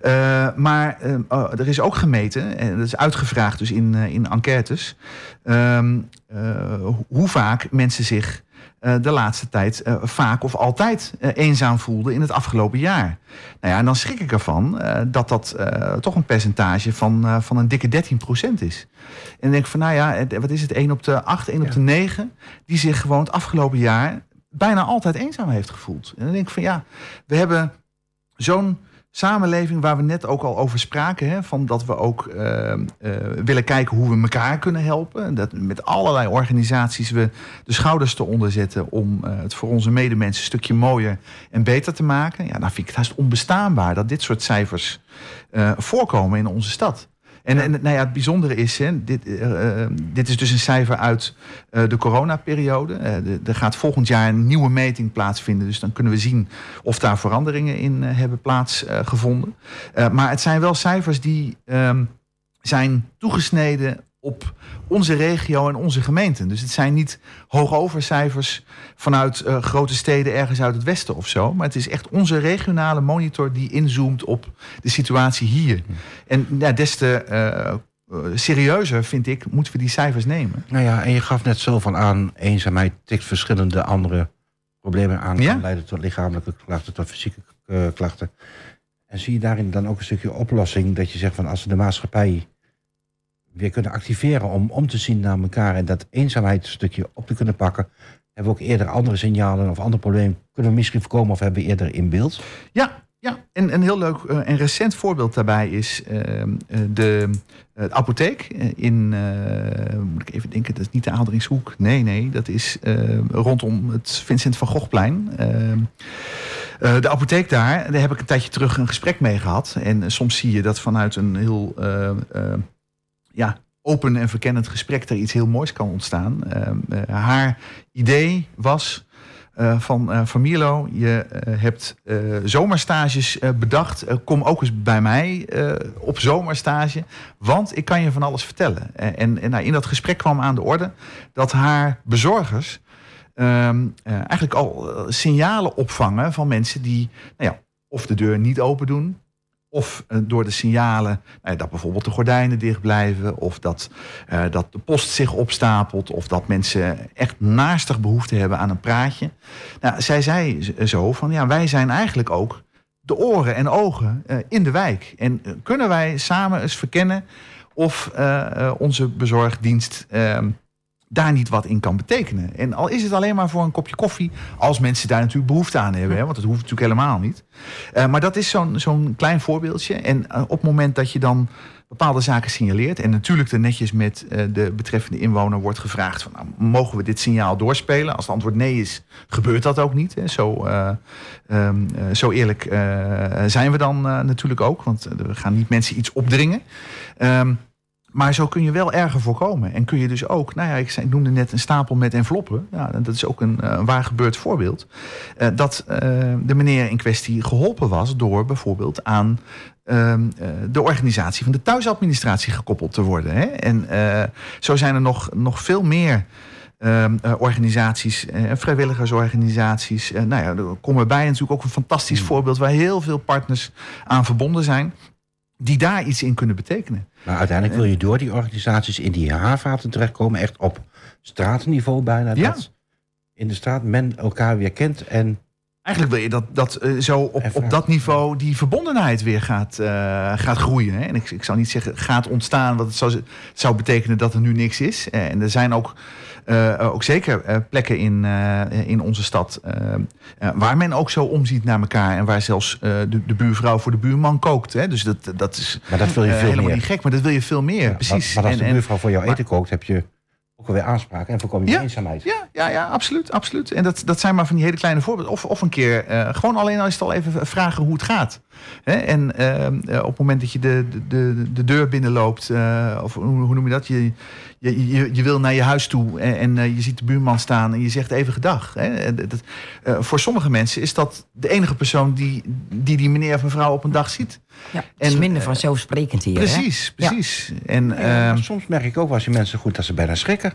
Eh, maar eh, oh, er is ook gemeten, en dat is uitgevraagd dus in, in enquêtes, ehm, eh, hoe vaak mensen zich de laatste tijd eh, vaak of altijd eh, eenzaam voelden in het afgelopen jaar. Nou ja, en dan schrik ik ervan eh, dat dat eh, toch een percentage van, eh, van een dikke 13% is. En dan denk ik van, nou ja, wat is het, 1 op de 8, 1 op de 9... die zich gewoon het afgelopen jaar bijna altijd eenzaam heeft gevoeld. En dan denk ik van, ja, we hebben zo'n samenleving waar we net ook al over spraken. Hè, van dat we ook eh, eh, willen kijken hoe we elkaar kunnen helpen. En Dat met allerlei organisaties we de schouders te onderzetten om eh, het voor onze medemensen een stukje mooier en beter te maken. Ja, dan vind ik het haast onbestaanbaar dat dit soort cijfers voorkomen in onze stad. En, en nou ja, het bijzondere is, hè, dit, eh, eh, dit is dus een cijfer uit eh, de coronaperiode. De- er gaat volgend jaar een nieuwe meting plaatsvinden. Dus dan kunnen we zien of daar veranderingen in hebben plaatsgevonden. maar het zijn wel cijfers die ehm, zijn toegesneden op onze regio en onze gemeenten. Dus het zijn niet hoogovercijfers vanuit eh, grote steden ergens uit het westen of zo. Maar het is echt onze regionale monitor die inzoomt op de situatie hier. En ja, des te eh, eh, serieuzer, vind ik, moeten we die cijfers nemen. Nou ja, en je gaf net zo van aan, eenzaamheid tikt verschillende andere problemen aan. Ja. Kan leiden tot lichamelijke klachten, tot fysieke klachten. En zie je daarin dan ook een stukje oplossing dat je zegt van als de maatschappij weer kunnen activeren om om te zien naar elkaar en dat eenzaamheidsstukje op te kunnen pakken, hebben we ook eerder andere signalen of andere problemen kunnen we misschien voorkomen of hebben we eerder in beeld. Ja, ja. En een heel leuk eh, en recent voorbeeld daarbij is ehm, eh, de, eh, apotheek in, moet ik even denken, dat is niet de Aalderingshoek. Nee, nee, dat is rondom het Vincent van Goghplein. Ehm, eh, de apotheek daar, daar heb ik een tijdje terug een gesprek mee gehad. En soms zie je dat vanuit een heel ja, open en verkennend gesprek er iets heel moois kan ontstaan. Ehm, eh, haar idee was eh, van, eh van je hebt zomerstages bedacht. Kom ook eens bij mij op zomerstage, want ik kan je van alles vertellen. En en nou, in dat gesprek kwam aan de orde dat haar bezorgers ehm, eh, eigenlijk al signalen opvangen van mensen die nou ja, of de deur niet open doen. Of eh, door de signalen ja, dat bijvoorbeeld de gordijnen dicht blijven. Of dat, eh, dat de post zich opstapelt. Of dat mensen echt naastig behoefte hebben aan een praatje. Nou, zij zei zo van ja, wij zijn eigenlijk ook de oren en ogen eh, in de wijk. En eh, kunnen wij samen eens verkennen of eh, eh, onze bezorgdienst ehm, daar niet wat in kan betekenen. En al is het alleen maar voor een kopje koffie, als mensen daar natuurlijk behoefte aan hebben, hè, want dat hoeft natuurlijk helemaal niet. Eh, maar dat is zo'n zo'n klein voorbeeldje. En eh, op het moment dat je dan bepaalde zaken signaleert, en natuurlijk er netjes met eh, de betreffende inwoner wordt gevraagd: van, nou, mogen we dit signaal doorspelen? Als het antwoord nee is, gebeurt dat ook niet. Hè. Zo, eh, ehm, eh, zo eerlijk zijn we dan natuurlijk ook, want we gaan niet mensen iets opdringen. Ehm, maar zo kun je wel erger voorkomen. En kun je dus ook, nou ja, ik, noemde net een stapel met enveloppen. Ja, dat is ook een eh, waar gebeurd voorbeeld. Eh, dat eh, de meneer in kwestie geholpen was door bijvoorbeeld aan ehm, eh, de organisatie van de thuisadministratie gekoppeld te worden. Hè? En zo zijn er nog, nog veel meer. ehm, eh, organisaties, eh, vrijwilligersorganisaties. Nou ja, er komen bij natuurlijk ook een fantastisch voorbeeld waar heel veel partners aan verbonden zijn, die daar iets in kunnen betekenen. Maar uiteindelijk wil je door die organisaties in die haarvaten terechtkomen, echt op straatniveau bijna. Ja. Dat in de straat men elkaar weer kent en Eigenlijk wil je dat, dat eh, zo op, op dat niveau die verbondenheid weer gaat, eh, gaat groeien. Hè? En ik, ik zou niet zeggen gaat ontstaan, want het zou, het zou betekenen dat er nu niks is. Eh, en er zijn ook, ook zeker eh, plekken in, eh, in onze stad eh, eh, waar men ook zo omziet naar elkaar. En waar zelfs eh, de, de buurvrouw voor de buurman kookt. Hè? Dus dat, dat is Maar dat wil je eh, veel helemaal meer. niet gek, maar dat wil je veel meer. Ja, precies. Maar, maar als En- de buurvrouw voor jou maar- eten kookt, heb je ook alweer aanspraak en voorkom je Ja. eenzaamheid. Ja, ja, ja, absoluut, absoluut. En dat, dat zijn maar van die hele kleine voorbeelden. Of, of een keer eh, gewoon alleen al is het al even vragen hoe het gaat. Hè? En eh, eh, op het moment dat je de, de, de, de deur binnenloopt, eh, of hoe, hoe noem je dat? Je, je, je, je wil naar je huis toe en, en eh, je ziet de buurman staan en je zegt even gedag. Hè? En Dat, eh, voor sommige mensen is dat de enige persoon die die, die meneer of mevrouw op een dag ziet. Ja, het is En, minder vanzelfsprekend hier. hè? Precies, precies. En, ehm, soms merk ik ook als je mensen goed dat ze bijna schrikken.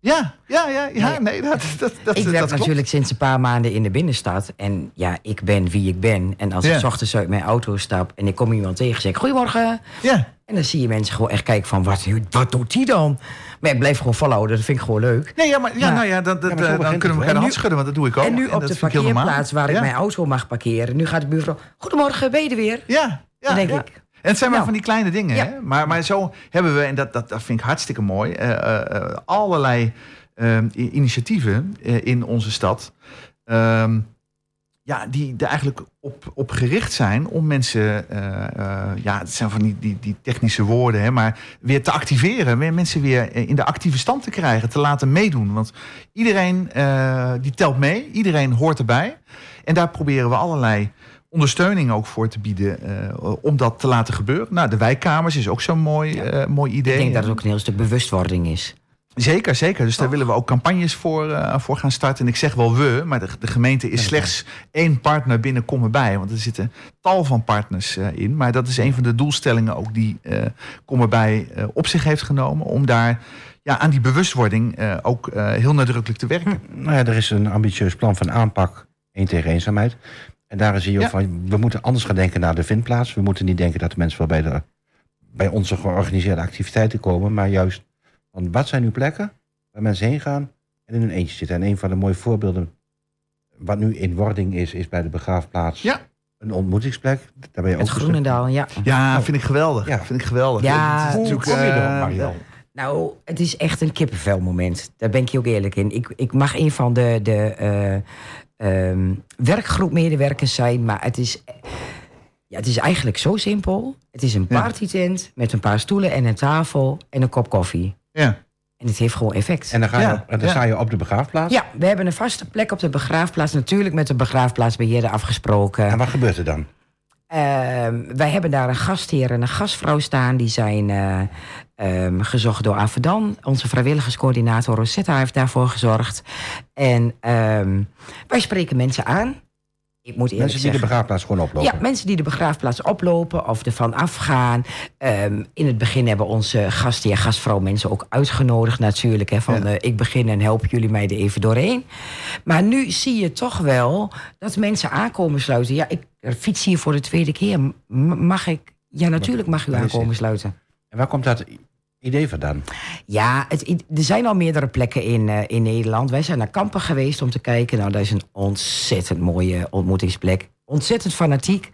Ja, ja, ja, ja, nee, dat, dat, dat, ik dat werk klopt. natuurlijk sinds een paar maanden in de binnenstad. En ja, ik ben wie ik ben. En als Ja. ik 's ochtends uit mijn auto stap en ik kom iemand tegen, zeg ik goedemorgen. Ja, En dan zie je mensen gewoon echt kijken van, wat, wat doet die dan? Maar ik blijf gewoon volhouden, dat vind ik gewoon leuk. Nee, ja, maar, ja, Maar- nou ja, dat, dat, Ja, maar zo eh, dan begint kunnen we elkaar de hand schudden, want dat doe ik ook. en nu op de parkeerplaats waar ik mijn auto mag parkeren. Nu gaat de buurvrouw, goedemorgen, ben je er weer? Ja, ja, dan denk ik, En het zijn maar Ja. van die kleine dingen. Ja. Hè? Maar, maar zo hebben we, en dat, dat, dat vind ik hartstikke mooi, eh, eh, eh, allerlei initiatieven in onze stad. ehm, ja, die er eigenlijk op, op gericht zijn om mensen, ja, het zijn van die, die, die technische woorden, hè, maar weer te activeren. Weer mensen weer in de actieve stand te krijgen, te laten meedoen. Want iedereen die telt mee, iedereen hoort erbij. En daar proberen we allerlei ondersteuning ook voor te bieden eh, om dat te laten gebeuren. Nou, de wijkkamers is ook zo'n mooi, Ja. eh, mooi idee. Ik denk dat het ook een heel stuk bewustwording is. Zeker, zeker. Dus daar willen we ook campagnes voor, eh, voor gaan starten. En ik zeg wel we, maar de, de gemeente is slechts één partner binnen Kom erbij. Want er zitten tal van partners eh, in. Maar dat is een van de doelstellingen ook die eh Kom erbij eh, op zich heeft genomen. Om daar ja, aan die bewustwording eh, ook eh, heel nadrukkelijk te werken. Nou ja, er is een ambitieus plan van aanpak, één tegen eenzaamheid. En daar zie je ook Ja. van, we moeten anders gaan denken naar de vindplaats. We moeten niet denken dat de mensen wel bij, de, bij onze georganiseerde activiteiten komen, maar juist van wat zijn nu plekken waar mensen heen gaan en in hun eentje zitten. En een van de mooie voorbeelden, wat nu in wording is, is bij de begraafplaats Ja. een ontmoetingsplek. Daar ben je ook Het Groenendaal, ja. Ja, vind ik geweldig. Ja. Vind ik geweldig. Ja, Het is Hoe natuurlijk, kom je eh, Mariel? Nou, het is echt een kippenvelmoment. Daar ben ik je ook eerlijk in. Ik, ik mag een van de, de eh, ehm, werkgroepmedewerkers zijn, maar het is, ja, het is eigenlijk zo simpel. Het is een Ja. partytent met een paar stoelen en een tafel en een kop koffie. Ja. En het heeft gewoon effect. En dan, ga je Ja, dan ja. sta je op de begraafplaats. ja, we hebben een vaste plek op de begraafplaats. Natuurlijk met de begraafplaatsbeheerder afgesproken. En wat gebeurt er dan? Ehm, wij hebben daar een gastheer en een gastvrouw staan. Die zijn eh, ehm, gezocht door Avedan. Onze vrijwilligerscoördinator Rosetta heeft daarvoor gezorgd. En ehm, wij spreken mensen aan. Ik moet Mensen die de begraafplaats gewoon oplopen. Ja, mensen die de begraafplaats oplopen of ervan afgaan. Ehm, in het begin hebben onze gastheer, gastvrouw mensen ook uitgenodigd natuurlijk. Hè, van Ja. eh, ik begin en help jullie mij er even doorheen. Maar nu zie je toch wel dat mensen aankomen sluiten. Ja, ik fiets hier voor de tweede keer. Mag ik? Ja, natuurlijk mag u aankomen sluiten. En waar komt dat idee vandaan? Ja, het, er zijn al meerdere plekken in, eh, in Nederland. Wij zijn naar Kampen geweest om te kijken. Nou, dat is een ontzettend mooie ontmoetingsplek. Ontzettend fanatiek.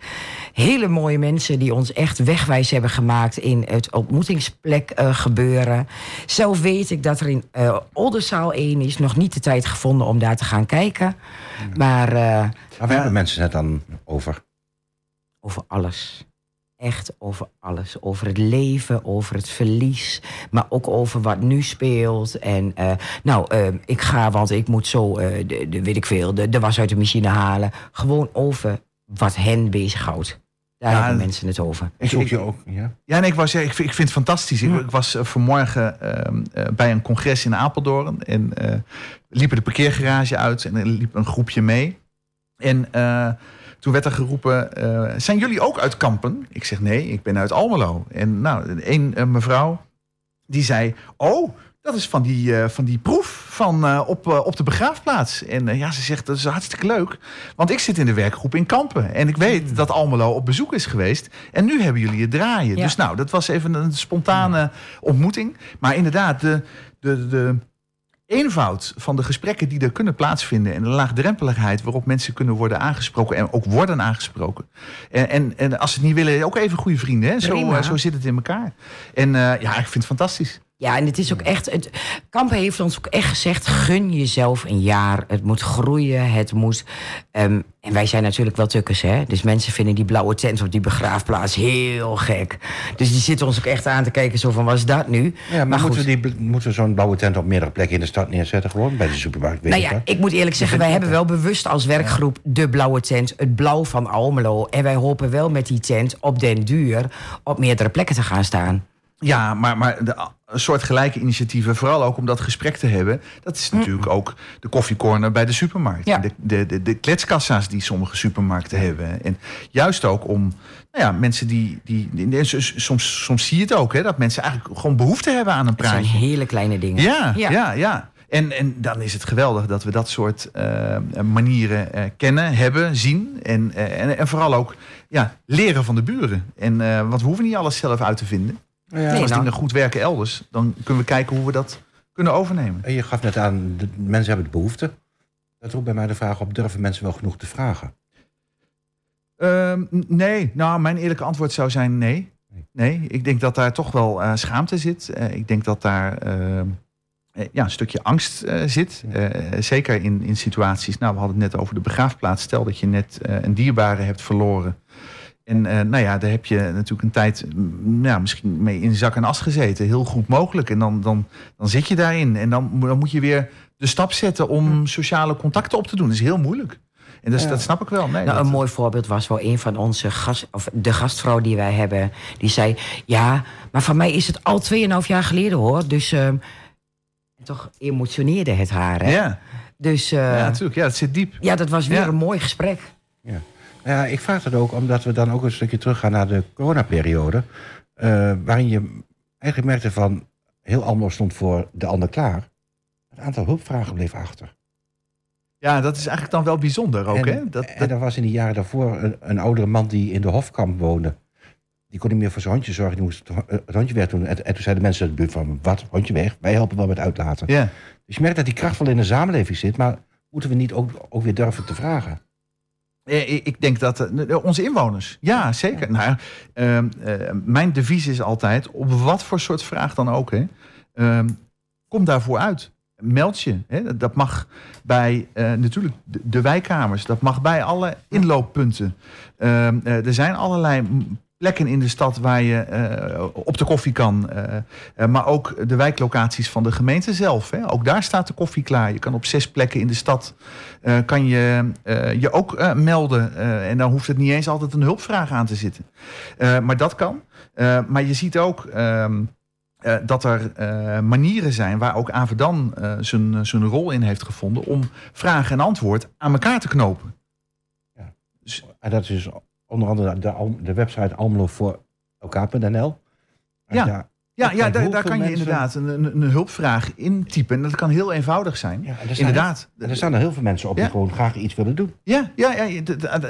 Hele mooie mensen die ons echt wegwijs hebben gemaakt in het ontmoetingsplek eh, gebeuren. Zelf weet ik dat er in eh Oldenzaal 1 is. Nog niet de tijd gevonden om daar te gaan kijken. Maar Maar waar hebben mensen het dan over? over alles. Echt over alles. Over het leven, over het verlies. Maar ook over wat nu speelt. En eh, nou, eh, ik ga, want ik moet zo, eh, de, de, weet ik veel, de, de was uit de machine halen. Gewoon over wat hen bezighoudt. Daar Ja, hebben mensen het over. Ik- Zoek ik- je ook, ja. Ja, en ik, was, ja, ik, vind, ik vind het fantastisch. Ik, ik was vanmorgen ehm, eh, bij een congres in Apeldoorn. En eh liepen de parkeergarage uit en er liep een groepje mee. En eh, toen werd er geroepen, eh, zijn jullie ook uit Kampen? Ik zeg, nee, ik ben uit Almelo. En nou, een eh, mevrouw, die zei, oh... Dat is van die, eh, van die proef van, op, op de begraafplaats. En ja, ze zegt, dat is hartstikke leuk. Want ik zit in de werkgroep in Kampen. En ik weet dat Almelo op bezoek is geweest. En nu hebben jullie het draaien. Ja. Dus nou, dat was even een spontane ontmoeting. Maar inderdaad, de, de, de eenvoud van de gesprekken die er kunnen plaatsvinden... en de laagdrempeligheid waarop mensen kunnen worden aangesproken... en ook worden aangesproken. En, en, en als ze het niet willen, ook even goede vrienden. Hè? Zo, eh, zo zit het in elkaar. En eh, ja, ik vind het fantastisch. Ja, en het is ook echt. Het, Kampen heeft ons ook echt gezegd: gun jezelf een jaar. Het moet groeien. Het moet. ehm, en wij zijn natuurlijk wel tukkers, hè? Dus mensen vinden die blauwe tent op die begraafplaats heel gek. Dus die zitten ons ook echt aan te kijken: zo van, wat is dat nu? ja maar, maar moeten goed. we, die, moeten we zo'n blauwe tent op meerdere plekken in de stad neerzetten? Gewoon bij de supermarkt, weet Nou ik ja, ik moet eerlijk zeggen, wij hebben wel bewust als werkgroep de blauwe tent, het blauw van Almelo. En wij hopen wel met die tent op den duur op meerdere plekken te gaan staan. Ja, maar, maar de, een soort gelijke initiatieven, vooral ook om dat gesprek te hebben. Dat is natuurlijk ook de koffiecorner bij de supermarkt. Ja. De, de, de, de kletskassa's die sommige supermarkten hebben. En juist ook om nou ja, mensen die. die, die- soms, soms zie je het ook, hè, dat mensen eigenlijk gewoon behoefte hebben aan een Het zijn praatje. hele kleine dingen. Ja, ja, ja. En, en dan is het geweldig dat we dat soort eh, manieren eh, kennen, hebben, zien. En, eh, en, en vooral ook ja, leren van de buren. En, want we hoeven niet alles zelf uit te vinden. Ja, Nee, Als nou. dingen goed werken elders, dan kunnen we kijken hoe we dat kunnen overnemen. En je gaf net aan, de mensen hebben de behoefte. Dat roept bij mij de vraag op, durven mensen wel genoeg te vragen? Ehm, nee, nou, mijn eerlijke antwoord zou zijn nee. Nee. Ik denk dat daar toch wel eh, schaamte zit. Eh, ik denk dat daar ehm, eh, ja, een stukje angst eh, zit. Eh, zeker in, in situaties, nou, we hadden het net over de begraafplaats. Stel dat je net eh, een dierbare hebt verloren. En eh, nou ja, daar heb je natuurlijk een tijd mm, ja, misschien mee in zak en as gezeten. Heel goed mogelijk. En dan, dan, dan zit je daarin. En dan, dan moet je weer de stap zetten om sociale contacten op te doen. Dat is heel moeilijk. En Ja. dat snap ik wel. Nee, Nou, dat- een mooi voorbeeld was wel een van onze gast, of de gastvrouw die wij hebben. Die zei: Ja, maar van mij is het al 2,5 jaar geleden hoor. Dus ehm, toch emotioneerde het haar. Hè? Ja, Dus eh, ja, ja, natuurlijk. Ja, het zit diep. dat was weer Ja. een mooi gesprek. Ja. Ja, ik vraag het ook omdat we dan ook een stukje teruggaan naar de coronaperiode. eh waarin je eigenlijk merkte van heel Almelo stond voor de ander klaar. Het aantal hulpvragen bleef achter. Ja, dat is eigenlijk dan wel bijzonder ook, en, hè? Dat, en dat, er was in die jaren daarvoor een, een oudere man die in de Hofkamp woonde. Die kon niet meer voor zijn hondje zorgen, die moest het, het hondje weg doen. En, en toen zeiden mensen in de buurt van, wat, hondje weg? Wij helpen wel met uitlaten. ja. Dus je merkt dat die kracht wel in de samenleving zit, maar moeten we niet ook, ook weer durven te vragen? Eh, Ik denk dat eh, onze inwoners, ja zeker. Nou, ehm, eh, mijn devies is altijd, op wat voor soort vraag dan ook, hè, ehm, kom daarvoor uit. Meld je. Hè. Dat mag bij natuurlijk de, de wijkkamers, dat mag bij alle inlooppunten. Ehm, eh, er zijn allerlei plekken in de stad waar je eh, op de koffie kan. eh, eh, maar ook de wijklocaties van de gemeente zelf. Hè. Ook daar staat de koffie klaar. Je kan op zes plekken in de stad kan je je ook melden. En dan hoeft het niet eens altijd een hulpvraag aan te zitten. Maar dat kan. Maar je ziet ook ehm, eh, dat er manieren zijn waar ook Avedan eh, zijn, zijn rol in heeft gevonden om vraag en antwoord aan elkaar te knopen. En dat is onder andere de, de website almelo voor elkaar.nl. Ja. ja, Ja, ja daar, daar kan je mensen- inderdaad een, een, een hulpvraag intypen. En dat kan heel eenvoudig zijn. ja, en er staan, Inderdaad. En er staan er heel veel mensen op Ja. die gewoon graag iets willen doen. Ja, ja, ja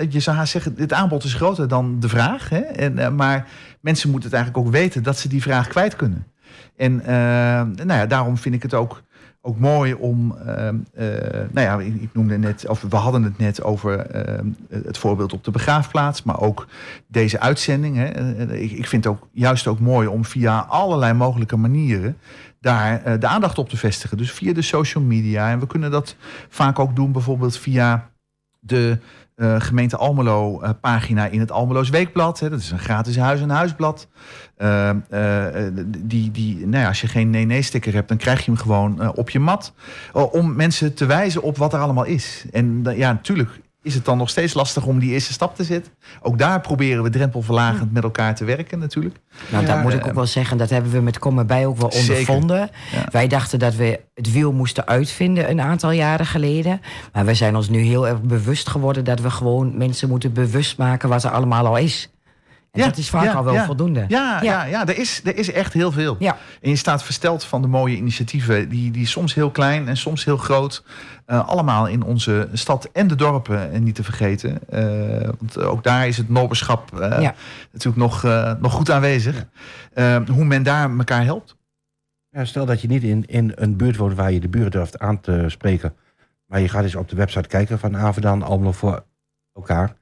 je, zou haast zeggen, het aanbod is groter dan de vraag. Hè? En, eh, maar mensen moeten het eigenlijk ook weten dat ze die vraag kwijt kunnen. En eh, nou ja, daarom vind ik het ook, ook mooi om. eh, eh, nou ja, ik noemde net, of we hadden het net over eh, het voorbeeld op de begraafplaats, maar ook deze uitzending. Hè? Eh, Ik, ik vind het ook juist ook mooi om via allerlei mogelijke manieren daar eh, de aandacht op te vestigen. Dus via de social media. En we kunnen dat vaak ook doen, bijvoorbeeld via de eh, gemeente Almelo eh, pagina in het Almeloos Weekblad. Hè. Dat is een gratis huis- en huisblad. Eh, eh, die, die, nou ja, als je geen nee-nee-sticker hebt, dan krijg je hem gewoon op je mat. om mensen te wijzen op wat er allemaal is. En ja, natuurlijk is het dan nog steeds lastig om die eerste stap te zetten. Ook daar proberen we drempelverlagend met elkaar te werken natuurlijk. Nou, Ja, dat moet ik eh, ook wel zeggen. Dat hebben we met Kom erbij ook wel ondervonden. Ja. Wij dachten dat we het wiel moesten uitvinden een aantal jaren geleden. Maar we zijn ons nu heel erg bewust geworden... dat we gewoon mensen moeten bewust maken wat er allemaal al is. En Ja, dat is vaak ja, al wel ja. voldoende. Ja, ja. Ja. ja, er, is, er is echt heel veel. Ja. En je staat versteld van de mooie initiatieven, die, die soms heel klein en soms heel groot, eh, allemaal in onze stad en de dorpen en niet te vergeten. Eh, want ook daar is het noberschap eh, Ja. natuurlijk nog, eh, nog goed aanwezig. Eh, hoe men daar elkaar helpt. Ja, stel dat je niet in, in een buurt woont waar je de buren durft aan te spreken. Maar je gaat eens op de website kijken van Avedan, Almelo voor elkaar.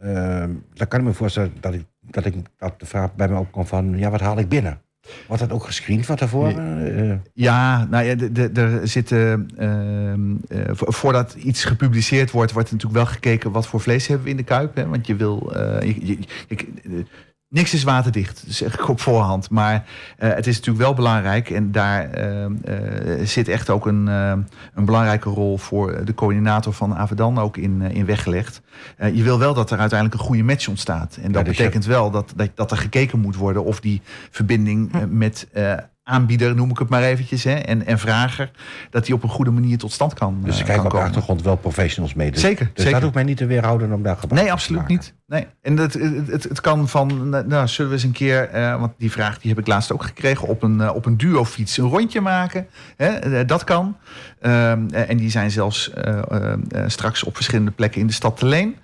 Ehm, dan kan ik me voorstellen dat, ik, dat, ik, dat de vraag bij me opkomt van... ja, wat haal ik binnen? Wordt dat ook gescreend tevoren? Eh, Ja, nou ja, er zitten. ehm, eh, vo- voordat iets gepubliceerd wordt, wordt natuurlijk wel gekeken wat voor vlees hebben we in de kuip. Hè? Want je wil. je, je- je- eh, niks is waterdicht, zeg ik op voorhand. Maar eh, het is natuurlijk wel belangrijk. En daar ehm, eh, zit echt ook een, eh, een belangrijke rol voor de coördinator van Avedan ook in, eh, in weggelegd. Eh, je wil wel dat er uiteindelijk een goede match ontstaat. En dat dus je- betekent wel dat, dat, dat er gekeken moet worden of die verbinding eh, met eh, aanbieder, noem ik het maar eventjes, hè, en, en vrager, dat die op een goede manier tot stand kan, dus eh, ze kijken kan op de achtergrond wel professionals mee. Dus, Zeker, dus zeker. dat hoeft mij niet te weerhouden om daar gebruik Nee, absoluut niet. Nee. En het, het, het, kan van, nou, zullen we eens een keer, eh, want die vraag die heb ik laatst ook gekregen, op een, eh, op een duofiets een rondje maken. Hè? Eh, dat kan. Ehm, eh, en die zijn zelfs eh, eh, eh, straks op verschillende plekken in de stad te leen.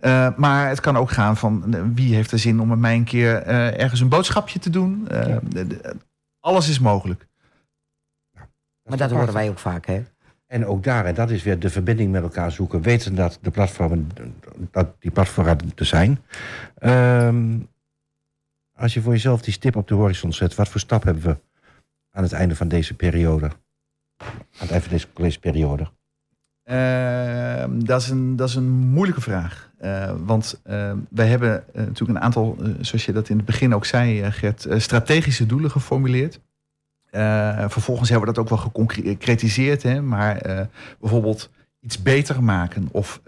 Eh, maar het kan ook gaan van eh, wie heeft er zin om met mij een keer eh, ergens een boodschapje te doen. Eh, Ja. Alles is mogelijk. Maar dat horen wij ook vaak, hè? En ook daar, en dat is weer de verbinding met elkaar zoeken, weten dat de platformen, dat die platformen er zijn. Ehm, als je voor jezelf die stip op de horizon zet, wat voor stap hebben we aan het einde van deze periode? Aan het einde van deze collegeperiode? Ehm, dat, is een, dat is een moeilijke vraag. Eh, want eh, wij hebben eh, natuurlijk een aantal, eh, zoals je dat in het begin ook zei, Gert, strategische doelen geformuleerd. Vervolgens hebben we dat ook wel geconcretiseerd, hè, maar bijvoorbeeld iets beter maken of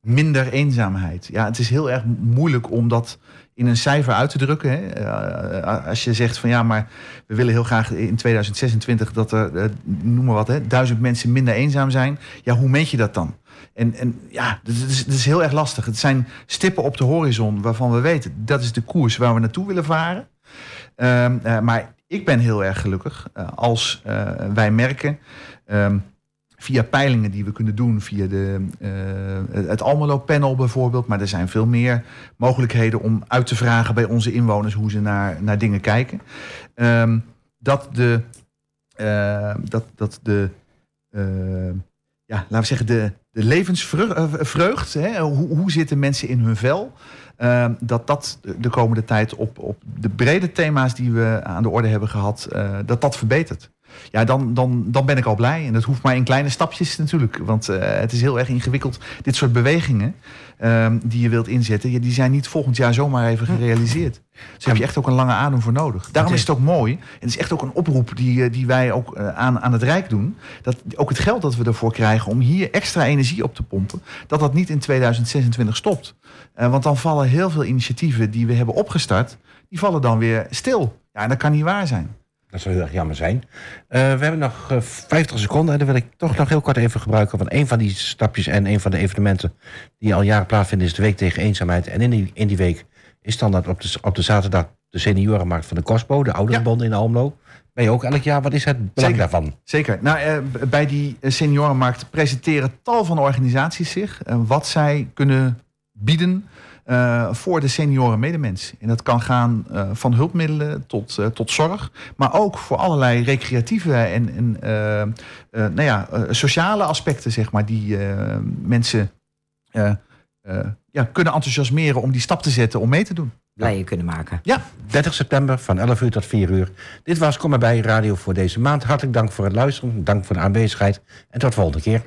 minder eenzaamheid. Ja, het is heel erg moeilijk om dat in een cijfer uit te drukken. Hè. Eh, als je zegt van ja, maar we willen heel graag in 2026 dat er, eh, noem maar wat, hè, duizend mensen minder eenzaam zijn. Ja, hoe meet je dat dan? En, en ja, dat is, is heel erg lastig. Het zijn stippen op de horizon waarvan we weten dat is de koers waar we naartoe willen varen. Ehm, eh, maar ik ben heel erg gelukkig eh, als eh, wij merken. ehm, via peilingen die we kunnen doen, via de, eh, het Almelo-panel bijvoorbeeld. Maar er zijn veel meer mogelijkheden om uit te vragen bij onze inwoners hoe ze naar, naar dingen kijken. Ehm, dat de, eh, dat, dat de eh, ja, laten we zeggen, de, de levensvreugd, hè, hoe, hoe zitten mensen in hun vel, eh, dat dat de- de komende tijd op, op de brede thema's die we aan de orde hebben gehad, eh, dat dat verbetert. Ja, dan, dan, dan ben ik al blij. En dat hoeft maar in kleine stapjes natuurlijk. Want eh, het is heel erg ingewikkeld. Dit soort bewegingen ehm, die je wilt inzetten, ja, die zijn niet volgend jaar zomaar even gerealiseerd. Dus daar heb je echt ook een lange adem voor nodig. Daarom is het ook mooi. En het is echt ook een oproep die, eh, die wij ook eh, aan, aan het Rijk doen. Dat ook het geld dat we ervoor krijgen om hier extra energie op te pompen, dat dat niet in 2026 stopt. Want dan vallen heel veel initiatieven die we hebben opgestart, die vallen dan weer stil. Ja, en dat kan niet waar zijn. Dat zou heel erg jammer zijn. Eh, we hebben nog eh, 50 seconden en dan wil ik toch nog heel kort even gebruiken. Want een van die stapjes en een van de evenementen die al jaren plaatsvinden is de Week tegen Eenzaamheid. En in die, in die week is dan dat op de, op de zaterdag de seniorenmarkt van de Cospo, de ouderenbond in Almelo. Ben je ook elk jaar, wat is het belang Zeker. daarvan? Zeker. Nou, eh, bij die eh, seniorenmarkt presenteren tal van organisaties zich eh, wat zij kunnen bieden eh, voor de senioren medemens. En dat kan gaan eh, van hulpmiddelen tot, eh, tot zorg, maar ook voor allerlei recreatieve en, en nou ja, sociale aspecten, zeg maar, die eh, mensen eh, eh, ja, kunnen enthousiasmeren om die stap te zetten om mee te doen. Blijer kunnen maken. Ja, 30 september van 11 uur tot 4 uur. Dit was Kom erbij Radio voor deze maand. Hartelijk dank voor het luisteren. Dank voor de aanwezigheid. En tot de volgende keer.